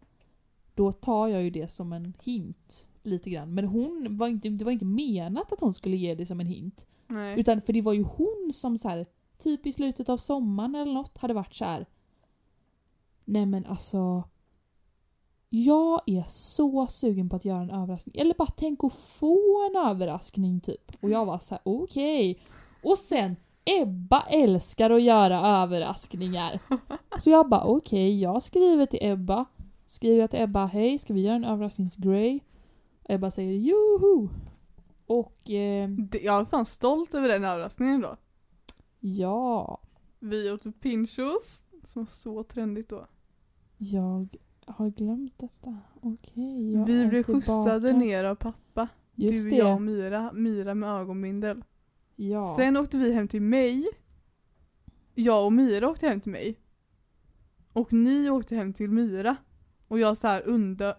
då tar jag ju det som en hint lite grann. Men hon var inte, det var inte menat att hon skulle ge det som en hint. Nej. Utan för det var ju hon som så här, typ i slutet av sommaren eller något hade varit så här. Nej men alltså. Jag är så sugen på att göra en överraskning. Eller bara tänk att få en överraskning typ. Och jag var så här: okej. Och sen Ebba älskar att göra överraskningar. Så jag bara okej, jag skriver till Ebba. Skriver jag till Ebba, hej ska vi göra en överraskningsgrej? Ebba säger joho. Och eh, Det- Jag är fan stolt över den överraskningen då. ja, Vi åt pinchos, som var så trendigt då. jag har glömt detta. Okej, jag vi blev tillbaka. skjutsade ner av pappa. Just du, jag och det. Mira. Mira med ögonbindel. Ja. Sen åkte vi hem till mig. Jag och Mira åkte hem till mig. Och ni åkte hem till Mira. Och jag så här under,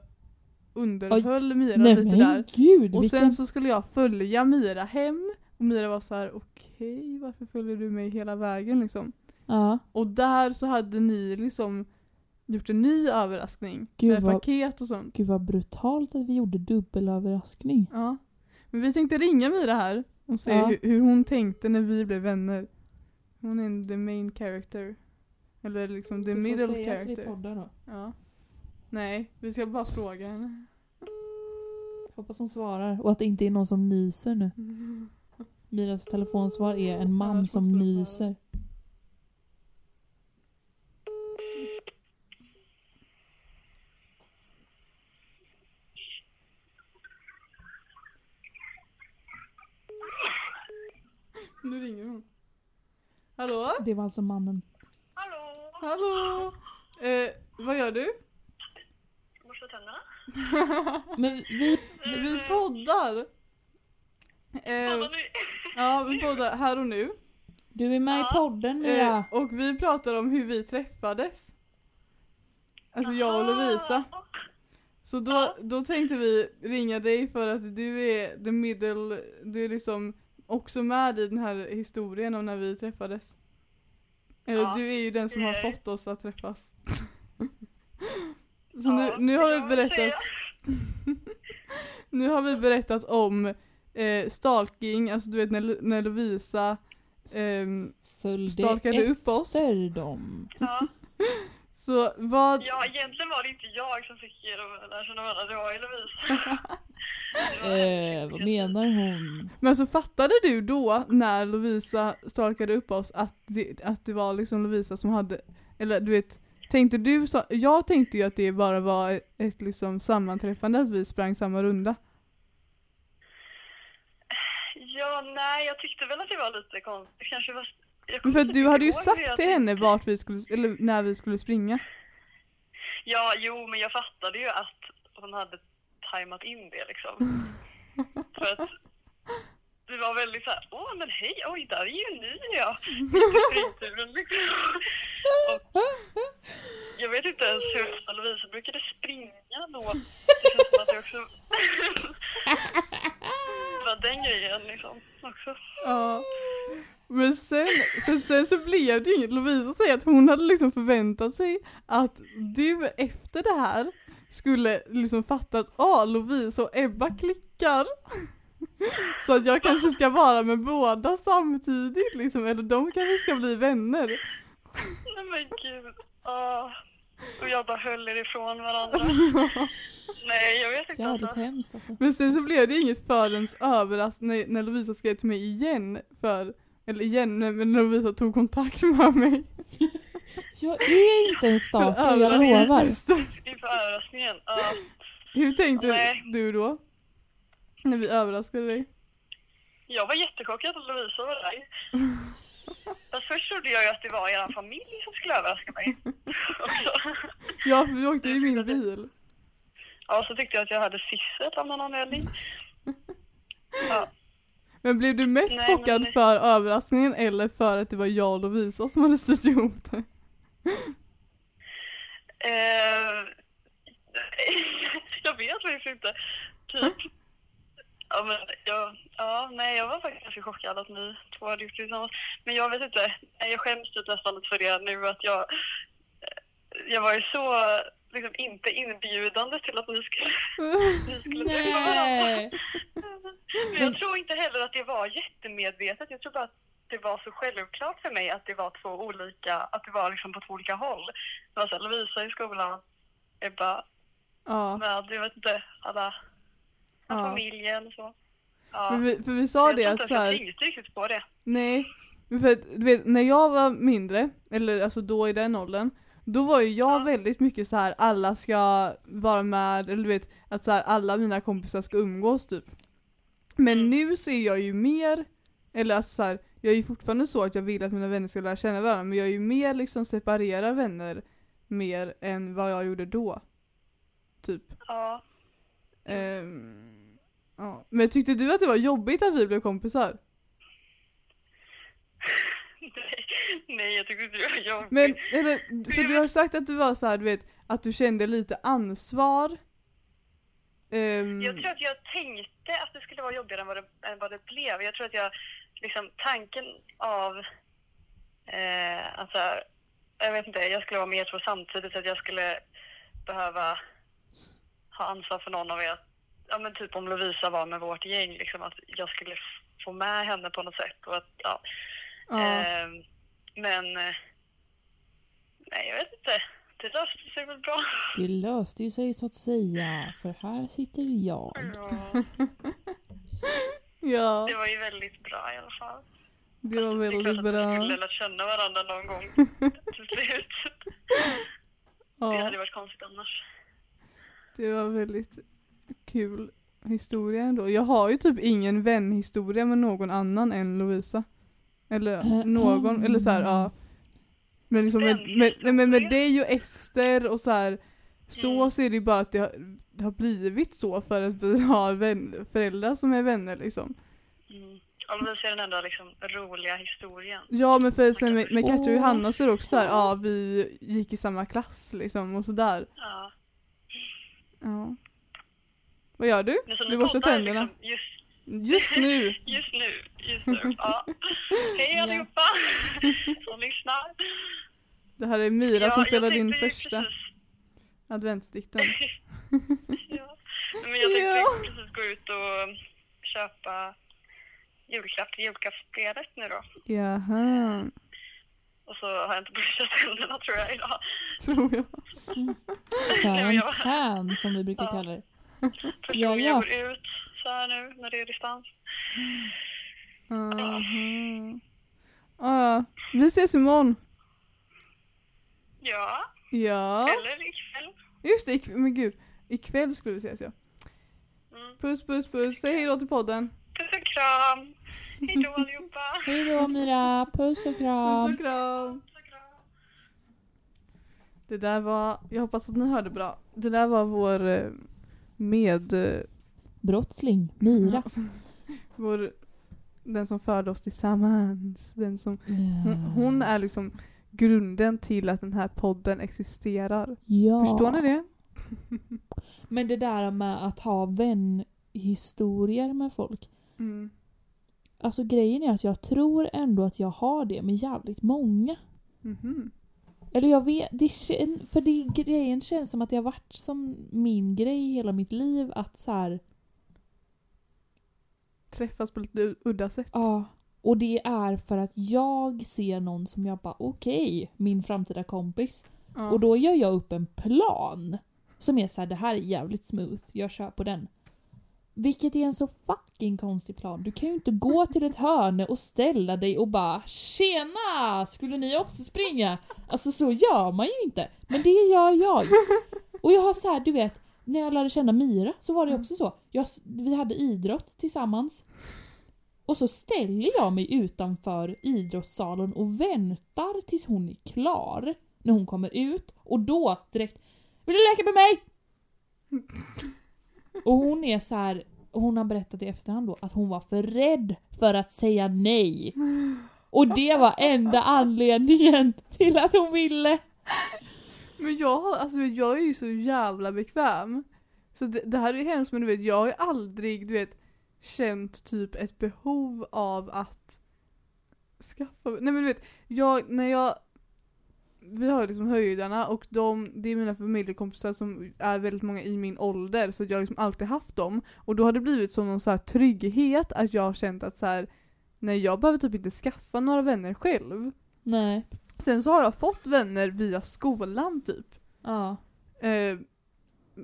underhöll Mira Nej lite där. gud, Och vilken... sen så skulle jag följa Mira hem. Och Mira var så här: okej varför följer du mig hela vägen liksom? Ja. Och där så hade ni liksom gjort en ny överraskning. Gud, med vad- paket och sånt. Gud vad brutalt att vi gjorde dubbelöverraskning. Ja. Men vi tänkte ringa Mira här och se Ja. hur, hur hon tänkte när vi blev vänner. Hon är the main character. Eller liksom the middle character. poddar då. Ja. Nej, vi ska bara fråga henne. Hoppas hon svarar. Och att det inte är någon som nyser nu. Miras telefonsvar är en man som nyser. Nu ringer hon. Hallå? Det var alltså mannen. Hallå! Hallå? Eh, vad gör du? Tänderna? Men vi... Vi poddar. Eh, Kolla nu! ja, vi poddar här och nu. Du är med i Ja. podden Mira. Eh, och vi pratar om hur vi träffades. Alltså jag och Lovisa. Ah, Så då, då tänkte vi ringa dig för att du är the middle, du är liksom också med i den här historien om när vi träffades. Eller Ja, du är ju den som har är- fått oss att träffas. Så nu, ja, nu har vi berättat, nu har vi berättat om eh, stalking, alltså du vet när, när Lovisa Följde stalkade upp oss. efter dem. Ja. Så vad, ja, egentligen var det inte jag som fick er att lära känna varandra, det var ju Lovisa. Eh, vad menar hon? Men så fattade du då när Lovisa stalkade upp oss att det, att det var liksom Lovisa som hade, eller du vet, tänkte du så, jag tänkte ju att det bara var ett, liksom sammanträffande att vi sprang samma runda. Ja, nej, jag tyckte väl att det var lite konstigt. Kanske var... för du hade ju sagt till henne vart vi skulle, eller när vi skulle springa. Ja, jo, men jag fattade ju att hon hade tajmat in det liksom. För att det var väldigt såhär, åh men hej, oj där är ju ni ja. Och jag vet inte ens hur ofta Lovisa brukade springa då. Det känns som att jag också... bara den grejen liksom också. Ja. Men sen, för sen så blev det ju inget. Lovisa säger att hon hade liksom förväntat sig att du efter det här skulle liksom fatta att ah, Lovisa och Ebba klickar. Så att jag kanske ska vara med båda samtidigt liksom, eller de kanske ska bli vänner. Nej men gud. Åh. Och jag bara höll er ifrån varandra. Nej, jag vet inte. Jävligt Alltså. hemskt alltså. Men sen så blev det inget förrän överraskning när, när Lovisa skrev till mig igen för, eller igen, när, när Lovisa tog kontakt med mig. Jag är inte en stalker, jag lovar. Inför överraskningen. Ja. Hur tänkte Nej. du då? När vi överraskade dig? Jag var jättechockad att Lovisa var där. Fast först trodde jag ju att det var er familj som skulle överraska mig. Ja, för vi åkte i min bil. Ja, så tyckte jag att jag hade sisset av någon anledning. Ja. Men blev du mest Nej, chockad men- för överraskningen eller för att det var jag och Lovisa som hade styrt ihop det? Eh, jag vet faktiskt inte. Typ. Ja, men jag, ja, nej, jag var faktiskt ganska chockad att ni två hade gjort det tillsammans. Men jag vet inte, jag skäms typ nästan lite för det nu att jag, jag var ju så liksom inte inbjudande till att ni skulle, ni skulle träffa varandra. Men jag tror inte heller att det var jättemedvetet. Jag tror bara att det var så självklart för mig att det var två olika, att det var liksom på två olika håll. Det var så här, Lovisa i skolan, Ebba Ja, med, jag vet inte, alla, Ja. familjen och så. Ja. för vi, för vi sa jag det att inte så ens jag tänkte riktigt på det. nej. För att, du vet, när jag var mindre, eller alltså då i den åldern, då var ju jag Ja. väldigt mycket så här alla ska vara med, eller du vet, att så här, alla mina kompisar ska umgås typ. Men Mm. nu så är jag ju mer, eller alltså så här, jag är ju fortfarande så att jag vill att mina vänner ska lära känna varandra, men jag är ju mer liksom separerar vänner mer än vad jag gjorde då. Typ. Ja. Ehm, ja. Men tyckte du att det var jobbigt att vi blev kompisar? Nej, jag tyckte inte det var jobbigt. Men, eller, för du har sagt att du var så här, du vet, att du kände lite ansvar. Ehm, Jag tror att jag tänkte att det skulle vara jobbigare än vad det, än vad det blev. Jag tror att jag, liksom tanken av, eh, alltså, jag vet inte, jag skulle vara med er två samtidigt, att jag skulle behöva ha ansvar för någon av er. Ja men typ om Lovisa var med vårt gäng, liksom att jag skulle få med henne på något sätt. Och att, ja. ja. Ehm, men, eh, nej jag vet inte. Det löste sig väl bra. Det löste ju sig så att säga, för här sitter jag. Ja, ja, det var ju väldigt bra i alla fall. det var Det är klart väldigt att vi bra. skulle lärt känna varandra någon gång till slut. Det Ja, hade varit konstigt annars. det var väldigt kul historia ändå. Jag har ju typ ingen vänhistoria med någon annan än Lovisa. Eller Eh, någon, mm. eller så här, ja. Men liksom med, med, men med dig och Ester och så här. Så Mm. så är det ju bara att det har, det har blivit så för att vi har vän, föräldrar som är vänner liksom. Mm. Och Lovisa är den enda liksom, roliga historien. Ja men för sen med, med Katja och. Johanna så är det också så här, ja vi gick i samma klass liksom och sådär. Ja. Ja. Vad gör du? Du borstar tänderna. Liksom, just, Just nu! just nu. Just nu. Ja. Hej allihopa som lyssnar. Det här är Mira Ja, som spelar din första Precis, adventsdikten. ja. Men jag tänkte Ja. precis gå ut och köpa julklapp till julklappsspelet nu då. Jaha, Och så har jag inte borstat tänderna tror jag idag. tror jag. Karantän som vi brukar Ja. kalla det. Första Ja, gången ja. jag går ut så här nu när det är distans. Aha. Ja, vi ses imorgon. Ja, Ja, eller ikväll. just det, ikv- men gud. Ikväll skulle vi ses ja. Mm. Puss puss puss, säg hejdå till podden. Puss och kram. Hej då allihopa. Hej då Mira, puss och Puss kram. och kram. Puss och kram. Det där var, jag hoppas att ni hörde bra. Det där var vår eh, med... eh, Brottsling, Mira. Vår, den som förde oss tillsammans. Den som, hon, Mm. hon är liksom grunden till att den här podden existerar. Ja. Förstår ni det? Men det där med att ha vänhistorier med folk. Mm. Alltså grejen är att jag tror ändå att jag har det med jävligt många. Mhm. Eller jag vet, det, för det, grejen känns som att det har varit som min grej hela mitt liv att så här, Träffas på lite udda sätt. ja. Och det är för att jag ser någon som jag bara okej, min framtida kompis. Ja. Och då gör jag upp en plan. Som är så här, det här är jävligt smooth, jag kör på den. Vilket är en så fucking konstig plan. Du kan ju inte gå till ett hörne och ställa dig och bara Tjena! Skulle ni också springa? Alltså så gör man ju inte. Men det gör jag. Och jag har så här, du vet, när jag lärde känna Mira så var det också så. Jag, vi hade idrott tillsammans. Och så ställer jag mig utanför idrottssalen och väntar tills hon är klar. När hon kommer ut. Och då direkt Vill du leka med mig? Och hon är så här hon har berättat i efterhand då att hon var för rädd för att säga nej. Och det var enda anledningen till att hon ville. Men jag, alltså, jag är ju så jävla bekväm. Så det, det här är hemskt men du vet, jag har ju aldrig du vet, känt typ ett behov av att skaffa Nej men du vet, jag, när jag vi har liksom höjdarna och de, det är mina familjekompisar som är väldigt många i min ålder så jag har liksom alltid haft dem. Och då har det blivit som någon så här trygghet att jag har känt att så här, nej jag behöver typ inte skaffa några vänner själv. Nej. Sen så har jag fått vänner via skolan typ. Ja. Eh,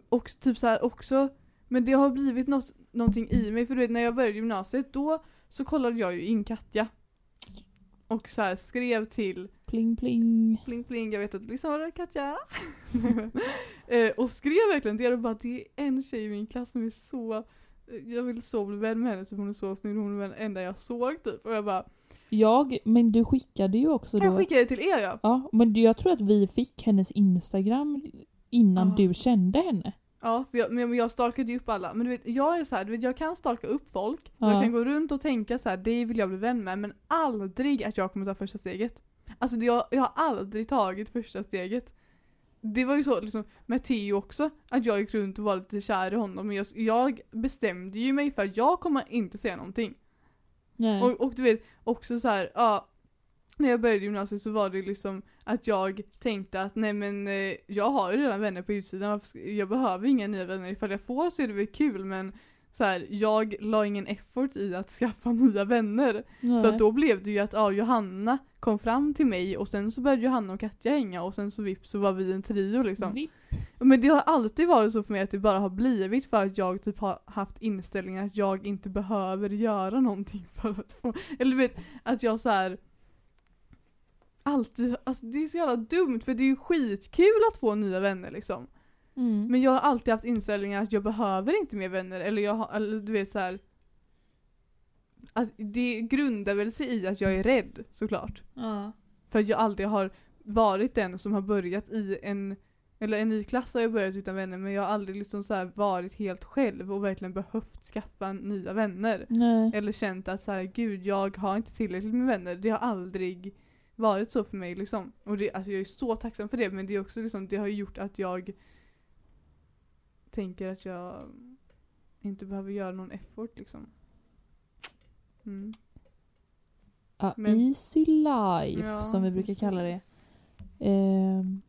och typ så här också, men det har blivit något, någonting i mig för du vet när jag började gymnasiet då så kollade jag ju in Katja. Och så här skrev till Pling pling. pling pling, jag vet att du lyssnar Katja. eh, och skrev verkligen det och bara det är en tjej i min klass som är så jag vill så bli vän med henne så hon är så snygg, hon är den enda jag såg typ. Och jag bara, Jag, men du skickade ju också jag då. skicka det till er ja? Ja, men jag tror att vi fick hennes Instagram innan Ja. du kände henne. Ja, för jag, men jag stalkade ju upp alla. Men du vet, jag är så här, du vet, jag kan stalka upp folk. Ja. Jag kan gå runt och tänka så här, det vill jag bli vän med, men aldrig att jag kommer ta första steget. Alltså jag, jag har aldrig tagit första steget. Det var ju så liksom, med Theo också, att jag gick runt och var lite kär i honom. Men jag, jag bestämde ju mig för att jag kommer inte säga någonting. Nej. Och, och du vet, också så här, ja. När jag började gymnasiet så var det liksom att jag tänkte att nej men eh, jag har ju redan vänner på utsidan, jag behöver inga nya vänner. Ifall jag får så är det väl kul men så här, jag la ingen effort i att skaffa nya vänner. Nej. Så att då blev det ju att ja, Johanna kom fram till mig och sen så började Johanna och Katja hänga och sen så vips så var vi en trio liksom. Vi- Men det har alltid varit så för mig att det bara har blivit för att jag typ har haft inställningen att jag inte behöver göra någonting för att få, eller du vet, att jag så här alltid, alltså det är så jävla dumt för det är ju skitkul att få nya vänner liksom. Mm. Men jag har alltid haft inställningen att jag behöver inte mer vänner eller jag har, eller du vet så här. Att det grundar väl sig i att jag är rädd såklart. Ja. För att jag aldrig har varit den som har börjat i en eller en ny klass har jag börjat utan vänner men jag har aldrig liksom så här varit helt själv och verkligen behövt skaffa nya vänner. Nej. Eller känt att så här, gud jag har inte tillräckligt med vänner. Det har aldrig varit så för mig liksom. Och det, alltså jag är så tacksam för det men det är också liksom, det har gjort att jag tänker att jag inte behöver göra någon effort liksom. Mm. A Men- easy life, Ja, som vi brukar kalla det. Ehm,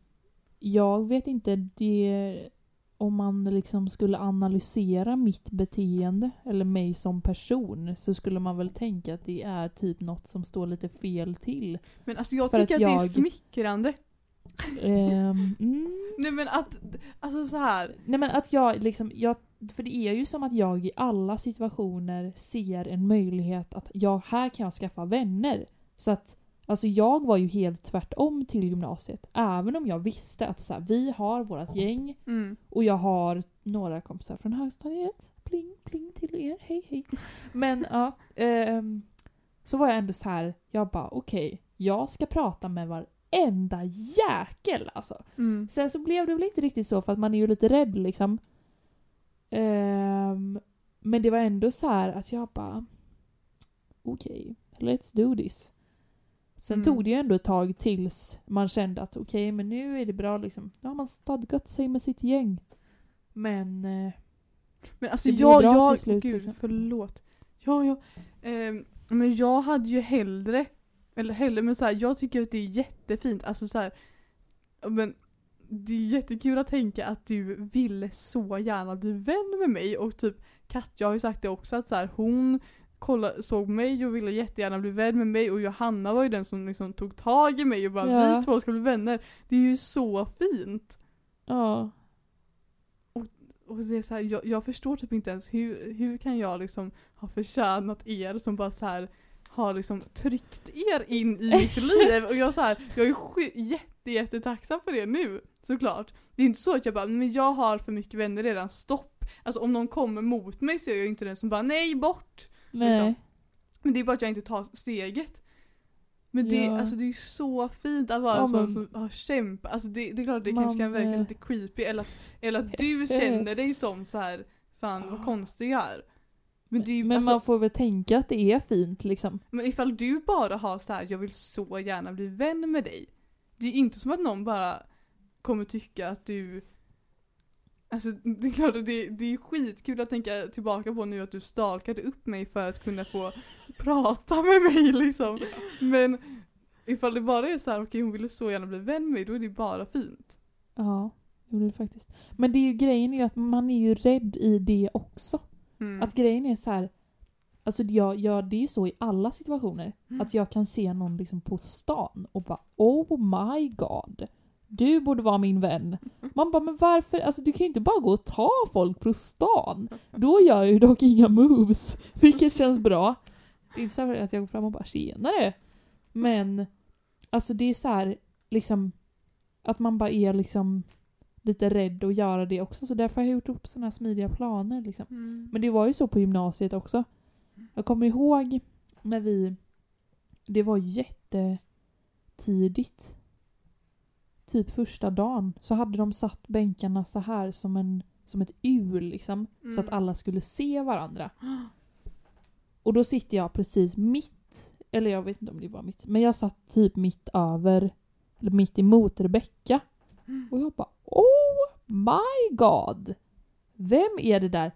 jag vet inte det, om man liksom skulle analysera mitt beteende, eller mig som person, så skulle man väl tänka att det är typ något som står lite fel till. Men alltså jag För tycker att att, det är smickrande. Ehm, mm, Nej men att, alltså så här. nej men att jag liksom, jag, för det är ju som att jag i alla situationer ser en möjlighet att jag, här kan jag skaffa vänner. Så att Alltså jag var ju helt tvärtom till gymnasiet. Även om jag visste att så här, vi har vårt gäng Mm. och jag har några kompisar från högstadiet. Pling pling till er, hej hej. Men ja, ehm, så var jag ändå så här, jag bara okej, jag ska prata med varenda jäkel alltså. Mm. Sen så blev det väl inte riktigt så för att man är ju lite rädd liksom. Ehm, men det var ändå så här att jag bara okej, let's do this. Sen Mm. tog det ju ändå ett tag tills man kände att okej, men nu är det bra liksom. Nu har man stadgat sig med sitt gäng. Men eh, Men alltså Det jag, bra jag, till slut, gud liksom. förlåt. Ja, ja. Ehm, men jag hade ju hellre, eller hellre, men så här, jag tycker att det är jättefint, alltså så här, men det är jättekul att tänka att du ville så gärna bli vän med mig och typ Katja har ju sagt det också att så här, hon kolla, såg mig och ville jättegärna bli vän med mig och Johanna var ju den som liksom tog tag i mig och bara Ja. vi två ska bli vänner. Det är ju så fint. Ja. Och det är så här, jag, jag förstår typ inte ens hur, hur kan jag liksom ha förtjänat er som bara så här har liksom tryckt er in i mitt liv och jag så här, jag är jätte, jätte tacksam för det nu såklart. Det är inte så att jag bara, men jag har för mycket vänner redan, stopp. Alltså om någon kommer mot mig så är jag ju inte den som bara nej bort. Nej. Liksom. Men det är bara att jag inte tar steget. Men det, Ja. alltså det är så fint att vara Ja, en sån som har kämpat. Alltså det, det är klart att det Man, kanske kan verka eh, lite creepy eller att, eller att du känner dig som så här fan vad konstig jag är. Men, ju, Men alltså, man får väl tänka att det är fint liksom. men ifall du bara har så här, jag vill så gärna bli vän med dig. Det är inte som att någon bara kommer tycka att du Alltså det är klart att det, det är skitkul att tänka tillbaka på nu att du stalkade upp mig för att kunna få prata med mig liksom. Men ifall det bara är så här, okej hon ville så gärna bli vän med mig, då är det bara fint. Ja, det är det faktiskt. Men det är ju grejen är ju att man är ju rädd i det också. Mm. Att grejen är så här. Alltså jag, jag, det är ju så i alla situationer. Mm. Att jag kan se någon liksom på stan och bara Oh my god. Du borde vara min vän. Man bara, men varför? Alltså du kan ju inte bara gå och ta folk på stan. Då gör jag ju dock inga moves. Vilket känns bra. Det är inte så att jag går fram och bara tjenare. Men alltså det är så här liksom att man bara är liksom lite rädd att göra det också. Så därför har jag gjort upp sådana här smidiga planer liksom. Mm. Men det var ju så på gymnasiet också. Jag kommer ihåg när vi... Det var jättetidigt. Typ första dagen så hade de satt bänkarna så här som, en, som ett U liksom. Så att Mm. alla skulle se varandra. Och då sitter jag precis mitt, eller jag vet inte om det var mitt, men jag satt typ mitt över, eller mitt emot Rebecka. Mm. Och jag bara Oh my god! Vem är det där?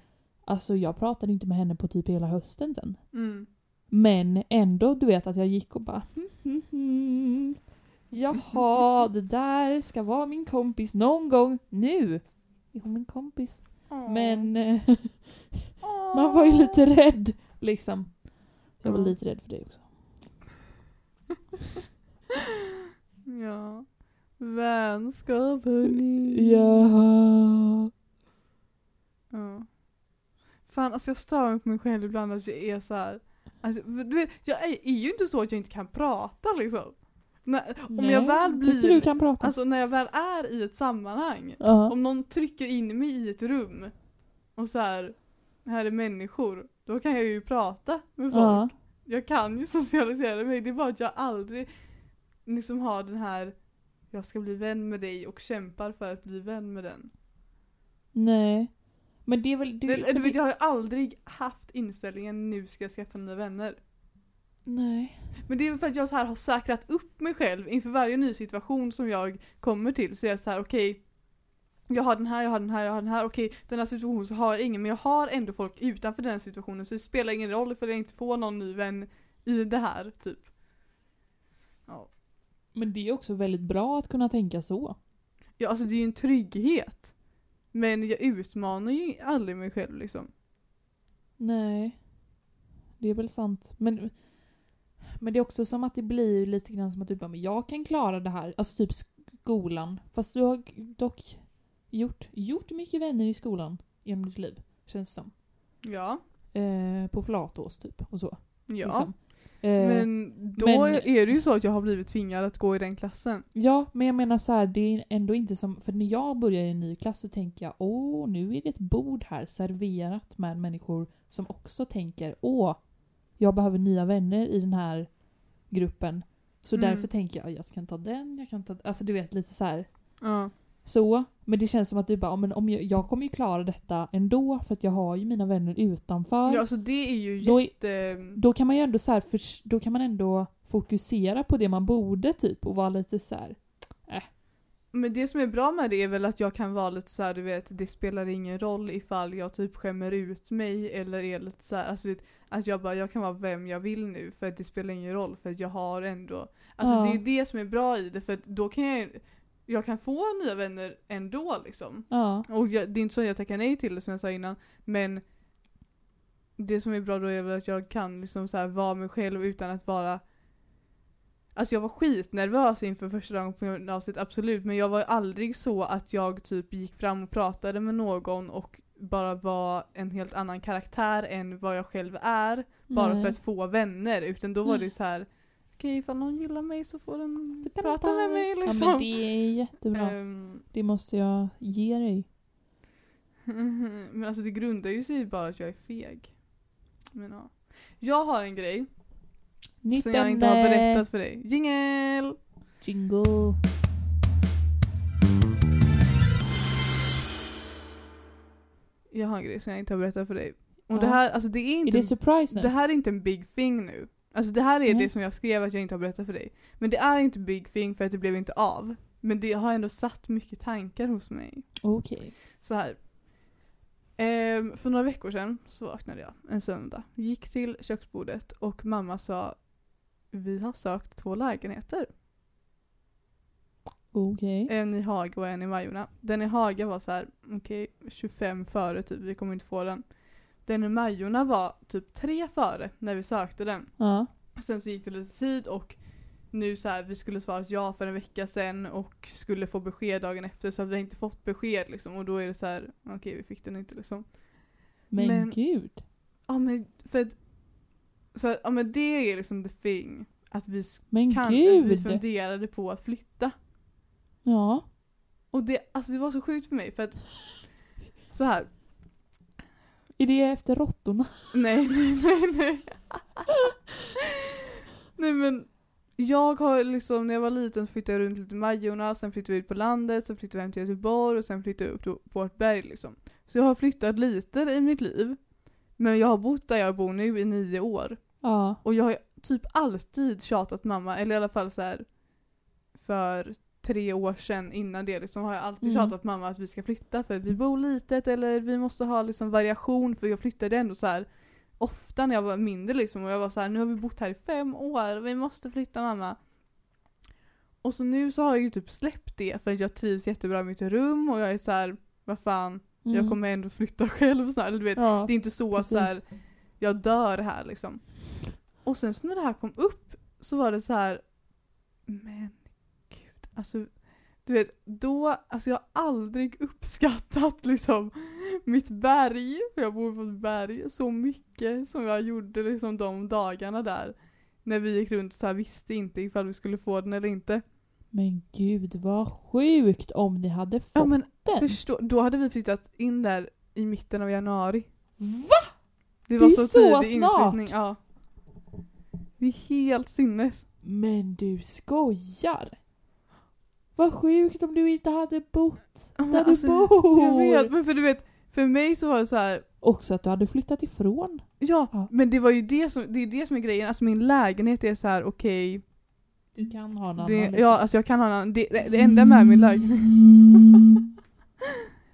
Alltså jag pratade inte med henne på typ hela hösten sen. Mm. Men ändå, du vet att jag gick och bara hmm, hmm. Jaha, det där ska vara min kompis någon gång. Nu är hon min kompis. Men eh, man var ju lite rädd liksom. Jag var lite rädd för det också. Ja. Vänskap hörni. Ja. Ja. Fan alltså jag stör mig på mig själv ibland att jag är så här. Alltså, du vet, jag är, är ju inte så att jag inte kan prata liksom. När, om jag väl Tycker du blir, kan prata? alltså när jag väl är i ett sammanhang. ja. Om någon trycker in mig i ett rum och så här, här är människor. Då kan jag ju prata med folk. ja. Jag kan ju socialisera mig, det är bara att jag aldrig liksom har den här jag ska bli vän med dig och kämpar för att bli vän med den. Nej. Men det är väl... Det, Det, du vet, det, jag har ju aldrig haft inställningen nu ska jag skaffa nya vänner. Nej. Men det är väl för att jag så här har säkrat upp mig själv inför varje ny situation som jag kommer till. Så jag är så här: okej. jag har den här, jag har den här, jag har den här. Okej, den här situationen så har jag ingen men jag har ändå folk utanför den situationen så det spelar ingen roll för jag inte får någon ny vän i det här typ. Ja. Men det är också väldigt bra att kunna tänka så. Ja, alltså det är ju en trygghet. Men jag utmanar ju aldrig mig själv liksom. Nej. Det är väl sant. Men, men det är också som att det blir lite grann som att du bara, men jag kan klara det här. Alltså typ skolan. Fast du har dock gjort, gjort mycket vänner i skolan genom ditt liv. Känns det som. Ja. Eh, på Flatås typ och så. Ja. Liksom. Eh, Men då men- är det ju så att jag har blivit tvingad att gå i den klassen. Ja, men jag menar så här, det är ändå inte som... För när jag börjar i en ny klass så tänker jag åh, nu är det ett bord här serverat med människor som också tänker åh, jag behöver nya vänner i den här gruppen. Så Mm. därför tänker jag jag kan ta den, jag kan ta... Alltså du vet lite så här. Ja. Så, men det känns som att du bara, "Ja, men om jag, jag kommer ju klara detta ändå för att jag har ju mina vänner utanför. Ja, alltså det är ju Då är- jätte... Då kan man ju ändå så här, för, då kan man ändå fokusera på det man borde typ och vara lite så här. Men det som är bra med det är väl att jag kan vara lite så här, du vet, det spelar ingen roll ifall jag typ skämmer ut mig eller är lite så här, alltså vet, att jag bara, jag kan vara vem jag vill nu för att det spelar ingen roll för att jag har ändå, alltså Ja. det är det som är bra i det för att då kan jag, jag kan få nya vänner ändå liksom. Ja. Och jag, det är inte så att jag tackar nej till det som jag sa innan, men det som är bra då är väl att jag kan liksom så vara mig själv utan att vara Alltså jag var skitnervös inför första dagen på gymnasiet, absolut. Men jag var aldrig så att jag typ gick fram och pratade med någon och bara var en helt annan karaktär än vad jag själv är. Bara Nej. för att få vänner. Utan då var det Mm. så här. okej ifall någon gillar mig så får den prata med mig Ja liksom. men det är jättebra. Ehm, Det måste jag ge dig. Men alltså det grundar ju sig bara att jag är feg. Men ja. Jag har en grej Nytt som jag inte har berättat för dig. Jingel! Jingle. Jag har en grej som jag inte har berättat för dig. Och Ja. det här, alltså det är Är inte, det surprise nu? det här är inte en big thing nu. Alltså det här är Nej. det som jag skrev att jag inte har berättat för dig. Men det är inte big thing för att det blev inte av. Men det har ändå satt mycket tankar hos mig. Okej. Så här. Ehm, för några veckor sedan så vaknade jag en söndag. Gick till köksbordet och mamma sa Vi har sökt två lägenheter. Okej. En i Haga och en i Majorna. Den i Haga var så här, okej 25 före typ, vi kommer inte få den. Den i Majorna var typ tre före när vi sökte den. Ja. Sen så gick det lite tid och nu så här, vi skulle svara ja för en vecka sedan och skulle få besked dagen efter så att vi har inte fått besked liksom och då är det så här, okej vi fick den inte liksom. Men, Men- gud. Ja men för att, så ja men det är liksom the thing. Att vi, Men kan, vi funderade på att flytta. Ja. Och det, alltså det var så sjukt för mig för att så här. Är det efter råttorna? Nej, nej, nej, nej. nej men jag har liksom, när jag var liten så flyttade jag runt lite i Majorna, sen flyttade vi ut på landet, sen flyttade vi hem till Göteborg och sen flyttade jag upp till berg liksom. Så jag har flyttat lite i mitt liv. Men jag har bott där jag bor nu i nio år. Ja. Och jag har typ alltid tjatat mamma, eller i alla fall så här för tre år sedan innan det liksom har jag alltid Mm. tjatat mamma att vi ska flytta för vi bor litet eller vi måste ha liksom variation för jag flyttade ändå så här ofta när jag var mindre liksom och jag var så här nu har vi bott här i fem år, vi måste flytta mamma. Och så nu så har jag ju typ släppt det för jag trivs jättebra i mitt rum och jag är så här vad fan, Mm. jag kommer ändå flytta själv så här, eller du vet Ja. det är inte så att så här, precis. jag dör här liksom. Och sen så när det här kom upp så var det så här. men gud, alltså du vet, då, alltså jag har aldrig uppskattat liksom mitt berg, för jag bor på ett berg, så mycket som jag gjorde liksom de dagarna där. När vi gick runt och så här visste inte ifall vi skulle få den eller inte. Men gud vad sjukt om ni hade fått Ja men den. förstå, då hade vi flyttat in där i mitten av januari. Va? Det Det var är så, så snart! Ja. Det är helt sinnes. Men du skojar? Vad sjukt om du inte hade bott Ja, där alltså, du bor. Jag vet, men för du vet, för mig så var det så här. Också att du hade flyttat ifrån. Ja, Ja. men det var ju det som, det är det som är grejen. Alltså min lägenhet är så här: okej. Du kan ha en annan. det, liksom. ja, alltså jag kan ha en annan. Det, det, det enda med min lägenhet.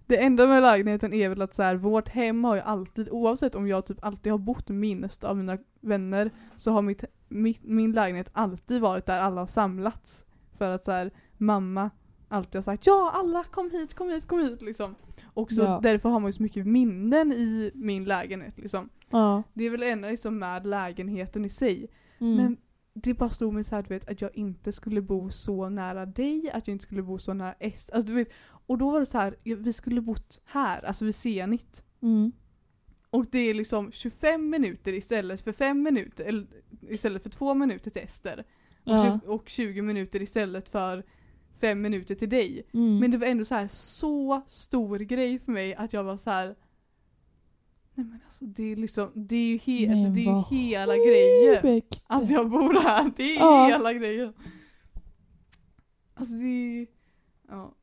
Det enda med lägenheten är väl att så här, vårt hem har ju alltid, oavsett om jag typ alltid har bott minst av mina vänner, så har mitt, mitt, min lägenhet alltid varit där alla har samlats. För att så här, mamma alltid har sagt ja alla kom hit, kom hit, kom hit liksom. Och så Ja. därför har man ju så mycket minnen i min lägenhet liksom. Ja. Det är väl enda liksom med lägenheten i sig. Mm. Men det bara slog mig så här, du vet, att jag inte skulle bo så nära dig, att jag inte skulle bo så nära S. Alltså, du vet, och då var det så här, vi skulle bott här, alltså vid Zenit. Mm. Och det är liksom 25 minuter istället för 5 minuter, eller istället för 2 minuter till Ester. Och, Ja. och 20 minuter istället för 5 minuter till dig. Mm. Men det var ändå så här så stor grej för mig att jag var så här. Nej men alltså det är liksom, det är ju he- alltså, det är ju hela grejen. Sjukt. Att jag bor här, det är Ja. hela grejen. Alltså det är, ja.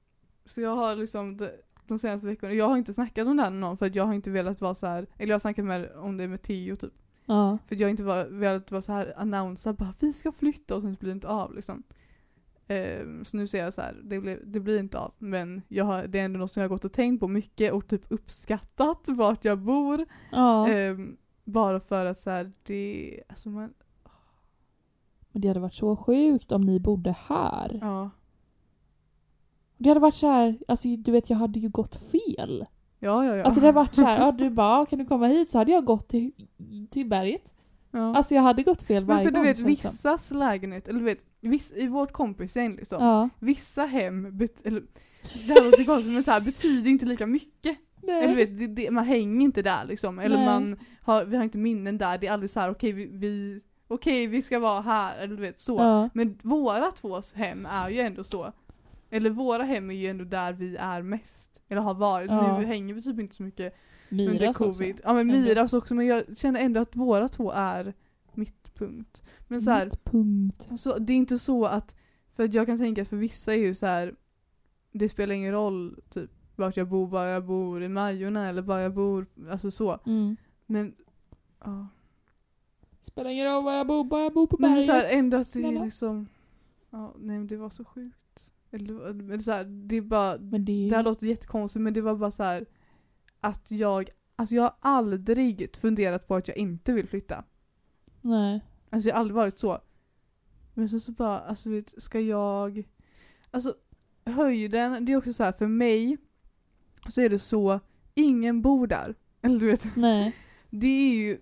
Så jag har liksom de, de senaste veckorna, jag har inte snackat om det här med någon för att jag har inte velat vara så här, eller jag har snackat med, om det med Theo typ. Ja. För jag har inte var, velat vara så här annonsa bara vi ska flytta och sen blir det inte av liksom. Ehm, så nu säger jag så här, det, blev, det blir inte av. Men jag har, det är ändå något som jag har gått och tänkt på mycket och typ uppskattat vart jag bor. Ja. Ehm, bara för att så här, det, alltså man, Men det hade varit så sjukt om ni bodde här. ja. Det hade varit så här, alltså du vet jag hade ju gått fel. Ja, ja, ja. Alltså det hade varit så här, ja du bara "Ja, kan du komma hit? Så hade jag gått till, till berget. ja. Alltså jag hade gått fel Men varje för du gång. vet känns det som. vissas lägenhet, eller du vet, viss, i vårt kompisgäng liksom. Ja. Vissa hem, bet, eller, det här låter konstigt men så här, betyder inte lika mycket. Nej. Eller vet, det, det, man hänger inte där liksom. Eller Nej. man har, vi har inte minnen där, det är aldrig så här okej vi, vi, okej, vi ska vara här, eller du vet så. Ja. Men våra tvås hem är ju ändå så. Eller våra hem är ju ändå där vi är mest. Eller har varit. Ja. Nu hänger vi typ inte så mycket under Miras covid. också. Ja men. Miras också men jag känner ändå att våra två är mittpunkt. Men så här, Mittpunkt. så det är inte så att, för att jag kan tänka att för vissa är ju så här. det spelar ingen roll typ vart jag bor, var jag bor i Majorna eller var jag bor, alltså så. Mm. Men, ja. Spelar ingen roll var jag bor, bara jag bor på Men berget. så här, ändå att det är liksom, ja nej men det var så sjukt. Eller, eller så här, det är bara, Men det det här låter jättekonstigt men det var bara så här att jag, alltså jag har aldrig funderat på att jag inte vill flytta. Nej. Alltså jag har aldrig varit så. Men så, så bara, alltså vet, ska jag... Alltså höjden, det är också så här för mig så är det så, ingen bor där. Eller du vet, Nej. det är ju...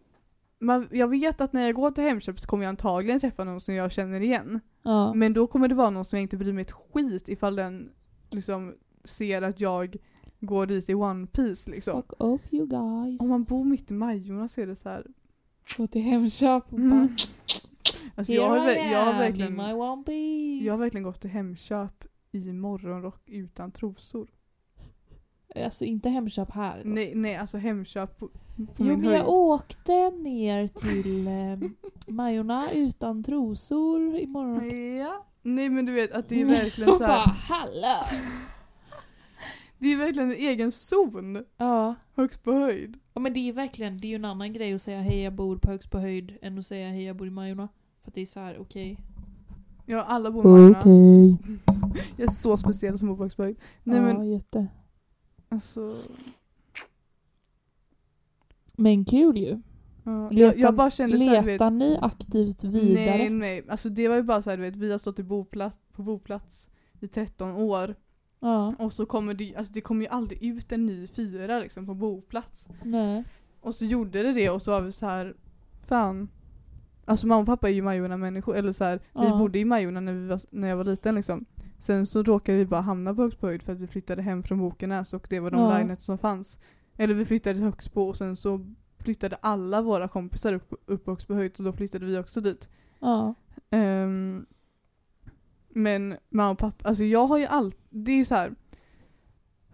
Man, jag vet att när jag går till Hemköp så kommer jag antagligen träffa någon som jag känner igen. Ja. Men då kommer det vara någon som jag inte bryr mig ett skit ifall den liksom ser att jag går dit i One Piece liksom. Fuck off you guys. Om man bor mitt i Majorna så är det så här. Gå till Hemköp och Mm. bara... Alltså jag, har, I jag, har verkligen, jag har verkligen gått till Hemköp i morgonrock utan trosor. Alltså inte Hemköp här. då. Nej, nej alltså Hemköp på, på Jo min men höjd. jag åkte ner till eh, Majorna utan trosor imorgon. Ja. Nej men du vet att det är Mm. verkligen och så bara hallå! Det är verkligen en egen zon Ja. högst på höjd. Ja men det är verkligen, det är ju en annan grej att säga hej jag bor på högst på höjd än att säga hej jag bor i Majorna. För att det är så här okej. Ja alla bor i Majorna. Okej. Jag är så speciell som bor på högst på höjd. Nej ja, men jätte. alltså. Men kul ju. Ja, Letar- jag, jag bara kände såhär du vet. Letar ni aktivt vidare? Nej nej, alltså det var ju bara såhär du vet, vi har stått i boplats, på boplats i 13 år. Ja. Och så kommer det, alltså det kommer ju aldrig ut en ny fyra liksom på boplats. Nej. Och så gjorde det det och så var vi så här, fan. Alltså mamma och pappa är ju Majorna människor, eller så här, vi Ja. bodde i Majorna när, vi var, när jag var liten liksom. Sen så råkade vi bara hamna på Högsbo höjd för att vi flyttade hem från Bokenäs och det var de Ja. lägenheter som fanns. Eller vi flyttade till Högsbo och sen så flyttade alla våra kompisar upp, upp på Högsbo höjd så då flyttade vi också dit. Ja. Ehm, men mamma och pappa, alltså jag har ju allt, det är ju så här.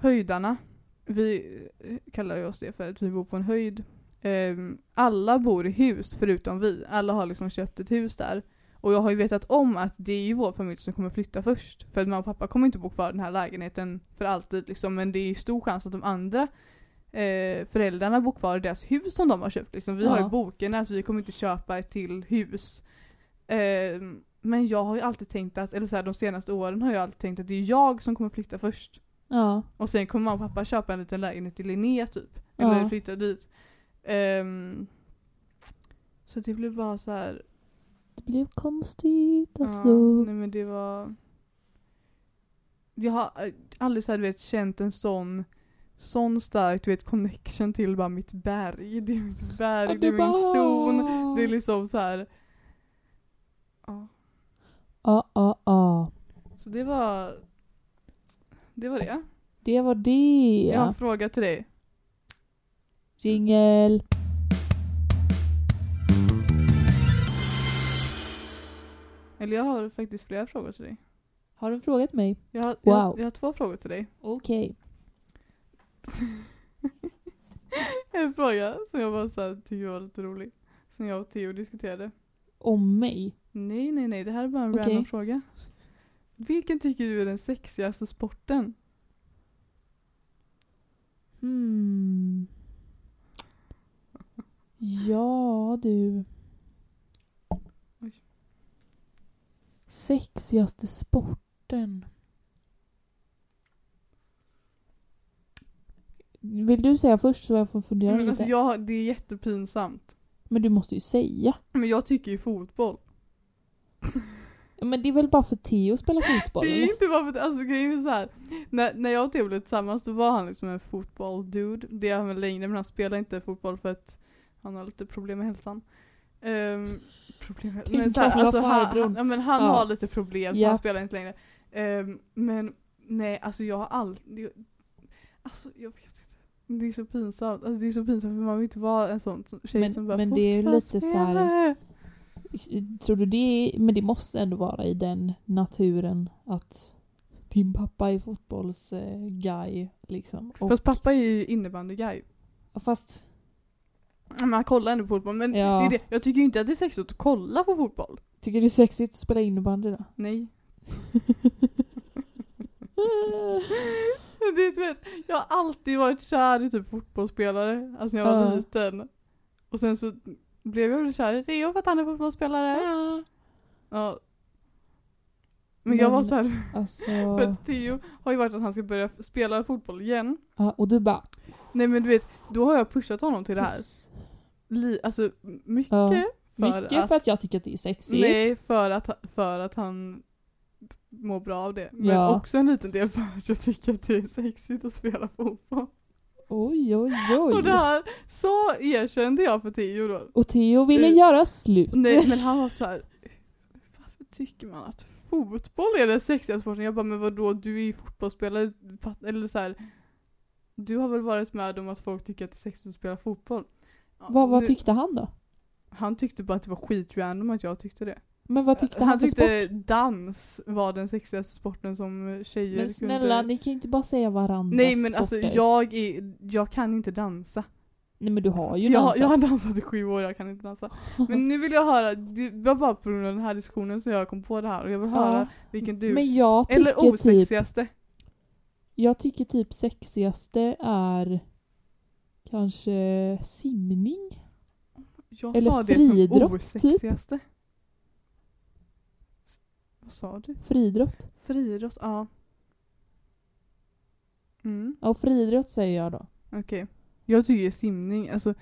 Höjdarna, vi eh, kallar ju oss det för att vi bor på en höjd. Ehm, alla bor i hus förutom vi, alla har liksom köpt ett hus där. Och jag har ju vetat om att det är ju vår familj som kommer flytta först. För att mamma och pappa kommer inte bo kvar i den här lägenheten för alltid liksom. Men det är ju stor chans att de andra eh, föräldrarna bor kvar i deras hus som de har köpt. Liksom. Vi har ju Ja. Bokenäs, vi kommer inte köpa ett till hus. Ehm, men jag har ju alltid tänkt att, eller så här, de senaste åren har jag alltid tänkt att det är jag som kommer flytta först. Ja. Och sen kommer mamma och pappa köpa en liten lägenhet i Linnea typ. Ja. Eller flytta dit. Ehm, så det blev bara så här. Det blev konstigt alltså. Ja, nej men det var... Jag har eh, aldrig så här, du vet, känt en sån sån stark du vet, connection till bara mitt berg. Det är mitt berg, Ja, det är du min bara- zon. Det är liksom så här. Ja. Ja, ja, ja. Så det var... Det var det. Det var det. Jag har en fråga till dig. Jingel. Eller jag har faktiskt flera frågor till dig. Har du frågat mig? Jag har, jag, Wow. jag har två frågor till dig. Okej. En fråga som jag bara så här, tycker var lite rolig. Som jag och Theo diskuterade. Om mig? Nej, nej, nej. Det här är bara en Okej. random fråga. Vilken tycker du är den sexigaste sporten? Hmm. Ja du. Oj. Sexigaste sporten. sporten. Vill du säga först så jag får fundera Men lite? alltså jag, det är jättepinsamt. Men du måste ju säga. Men jag tycker ju fotboll. Men det är väl bara för Theo spelar fotboll Det är eller? inte bara för att, alltså grejen är så här. När, när jag och Theo blev tillsammans då var han liksom en fotboll-dude. Det är han väl längre men han spelar inte fotboll för att han har lite problem med hälsan. Um, problem med, Din men så här, gamla alltså han, han, ja, men han Ja. har lite problem så Ja. han spelar inte längre. Ehm, men nej alltså jag har aldrig, alltså jag vet inte. Det är så pinsamt, alltså det är så pinsamt för man vill inte vara en sån tjej Men- som bara men det är ju lite så här-! Tror du det men det måste ändå vara i den naturen att din pappa är fotbollsguy liksom. Och, Fast pappa är ju innebandyguy. fast Men han kollar ändå på fotboll. Men Ja. det är det. jag tycker inte att det är sexigt att kolla på fotboll. tycker du det är sexigt att spela innebandy då? Nej. det, vet, jag har alltid varit kär i typ fotbollsspelare. Alltså när jag var Ja. liten. Och sen så blev jag kär i Theo för att han är fotbollsspelare. Ja. Ja. Men, jag Men- var så här, Alltså, för att Theo har ju varit att han ska börja spela fotboll igen. ja, och du bara... Nej men du vet, då har jag pushat honom till det här. Li, alltså mycket Ja. för Mycket att för att jag tycker att det är sexigt. Nej, för att, för att han mår bra av det. Men Ja. också en liten del för att jag tycker att det är sexigt att spela fotboll. Oj, oj, oj. Och det här så erkände jag för Theo då. Och Theo ville Eh, göra slut. Nej men han var så här. Varför tycker man att fotboll är den sexigaste sporten? Jag bara, men vadå du är ju fotbollsspelare. Eller så här. Du har väl varit med om att folk tycker att det är sexigt att spela fotboll? Ja, vad, vad nu- tyckte han då? Han tyckte bara att det var skitrandom att jag tyckte det. Men vad tyckte han, han tyckte sport? dans var den sexigaste sporten som tjejer Men snälla, kunde... ni kan ju inte bara säga varandras Nej men alltså sporter. jag är, jag kan inte dansa. Nej men du har ju Jag, dansat. jag har dansat i sju år, jag kan inte dansa. Men nu vill jag höra, det var bara på grund av den här diskussionen som jag kom på det här och jag vill höra Ja, vilken du... Men jag tycker Eller typ, osexigaste. jag tycker typ sexigaste är kanske simning. Jag eller sa det som typ. osexigaste. S- Vad sa du? Friidrott. Friidrott, ja. Mm, Ja, friidrott säger jag då. okej. Jag tycker simning, alltså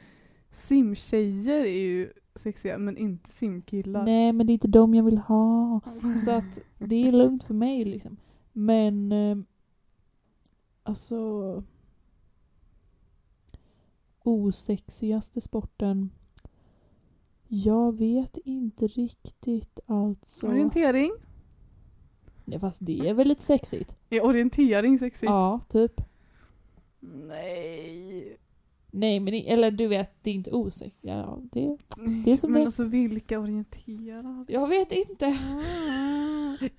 simtjejer är ju sexiga men inte simkillar. Nej men det är inte dem jag vill ha. Så att det är lugnt för mig liksom. Men eh, alltså osexigaste sporten jag vet inte riktigt alltså. Orientering? Nej, fast det är väl lite sexigt? Är orientering sexigt? Ja, typ. Nej. Nej men eller du vet, det är inte osexigt. Ja, det, Det är som Men det- alltså vilka orienterar? jag vet inte.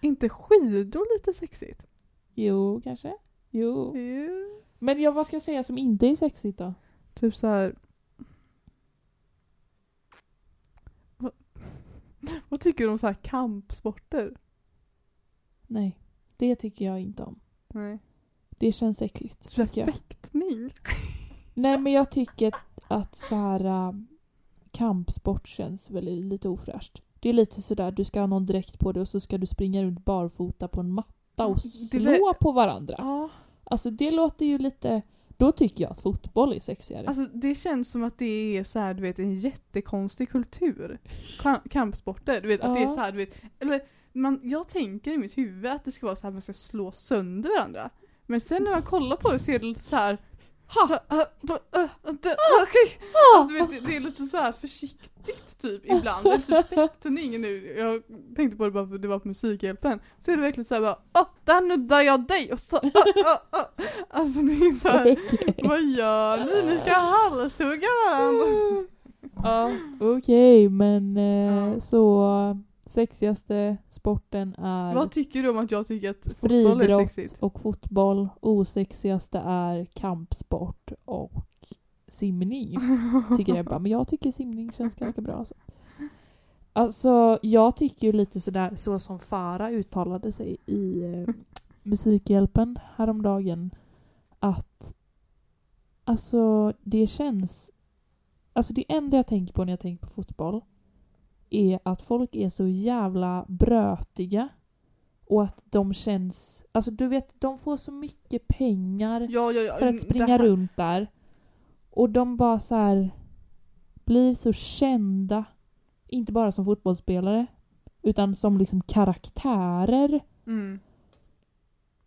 inte skidor lite sexigt? Jo, kanske. Jo. Jo. Men jag, vad ska jag säga som inte är sexigt då? Typ så här. Vad, vad tycker du om så här kampsporter? Nej, det tycker jag inte om. Nej. Det känns äckligt. Fäktning? Nej men jag tycker att så här äh, kampsport känns väl lite ofräscht. Det är lite sådär, du ska ha någon dräkt på dig och så ska du springa runt barfota på en matta och slå på varandra. Ja. Alltså det låter ju lite... Då tycker jag att fotboll är sexigare. Alltså det känns som att det är så här, du vet en jättekonstig kultur. Ka- kampsporter, du vet att det är Ja. så här, du vet. Eller man, jag tänker i mitt huvud att det ska vara så här att man ska slå sönder varandra. Men sen när man kollar på det så är det lite så här. ha! Alltså, du vet, det- det är lite så här försiktigt typ ibland. Eller typ fäktning nu. Jag tänkte på det bara för att det var på Musikhjälpen. Så är det verkligen så här bara Åh, där nuddar jag dig! Och så, åh, åh, åh. Alltså det är så här, Okej. vad gör ni? Ni ska halshugga varandra. Ja, okej men eh, så sexigaste sporten är Vad tycker du om att jag tycker att fotboll är sexigt? och fotboll. Osexigaste är kampsport och simning. Tycker bra. Men jag tycker simning känns ganska bra. Alltså. alltså jag tycker ju lite sådär så som Farah uttalade sig i eh, Musikhjälpen häromdagen. Att alltså det känns... Alltså det enda jag tänker på när jag tänker på fotboll är att folk är så jävla brötiga Och att de känns... Alltså du vet, de får så mycket pengar Ja, ja, ja. för att det springa här- runt där. Och de bara så här blir så kända. Inte bara som fotbollsspelare. Utan som liksom karaktärer. Mm.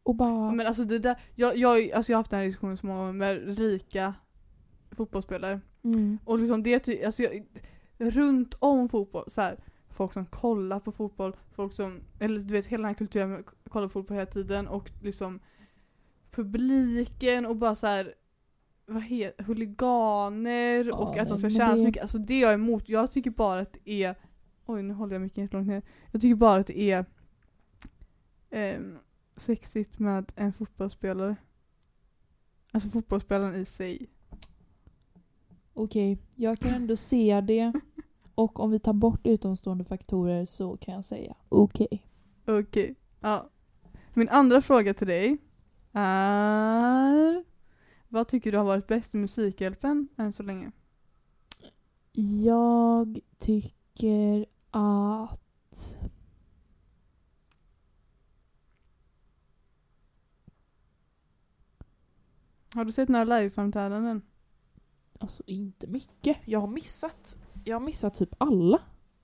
Och bara... Men alltså det där, jag, jag, alltså jag har haft den här diskussionen så många gånger med rika fotbollsspelare. mm. Och liksom det, alltså jag, runt om fotboll, så här, folk som kollar på fotboll, folk som, eller du vet hela den här kulturen med att kolla på fotboll hela tiden och liksom publiken och bara så här vad heter huliganer Ja, och att de ska tjäna så det- mycket. Alltså det är jag emot. Jag tycker bara att det är Oj nu håller jag mycket jättelångt ner. Jag tycker bara att det är ehm, sexigt med en fotbollsspelare. Alltså fotbollsspelaren i sig. Okej, jag kan ändå se det. Och om vi tar bort utomstående faktorer så kan jag säga okej. Okej. Ja. Min andra fråga till dig är Vad tycker du har varit bäst i Musikhjälpen än så länge? Jag tycker att... Har du sett några liveframträdanden? Alltså inte mycket. Jag har missat. Jag har missat typ alla.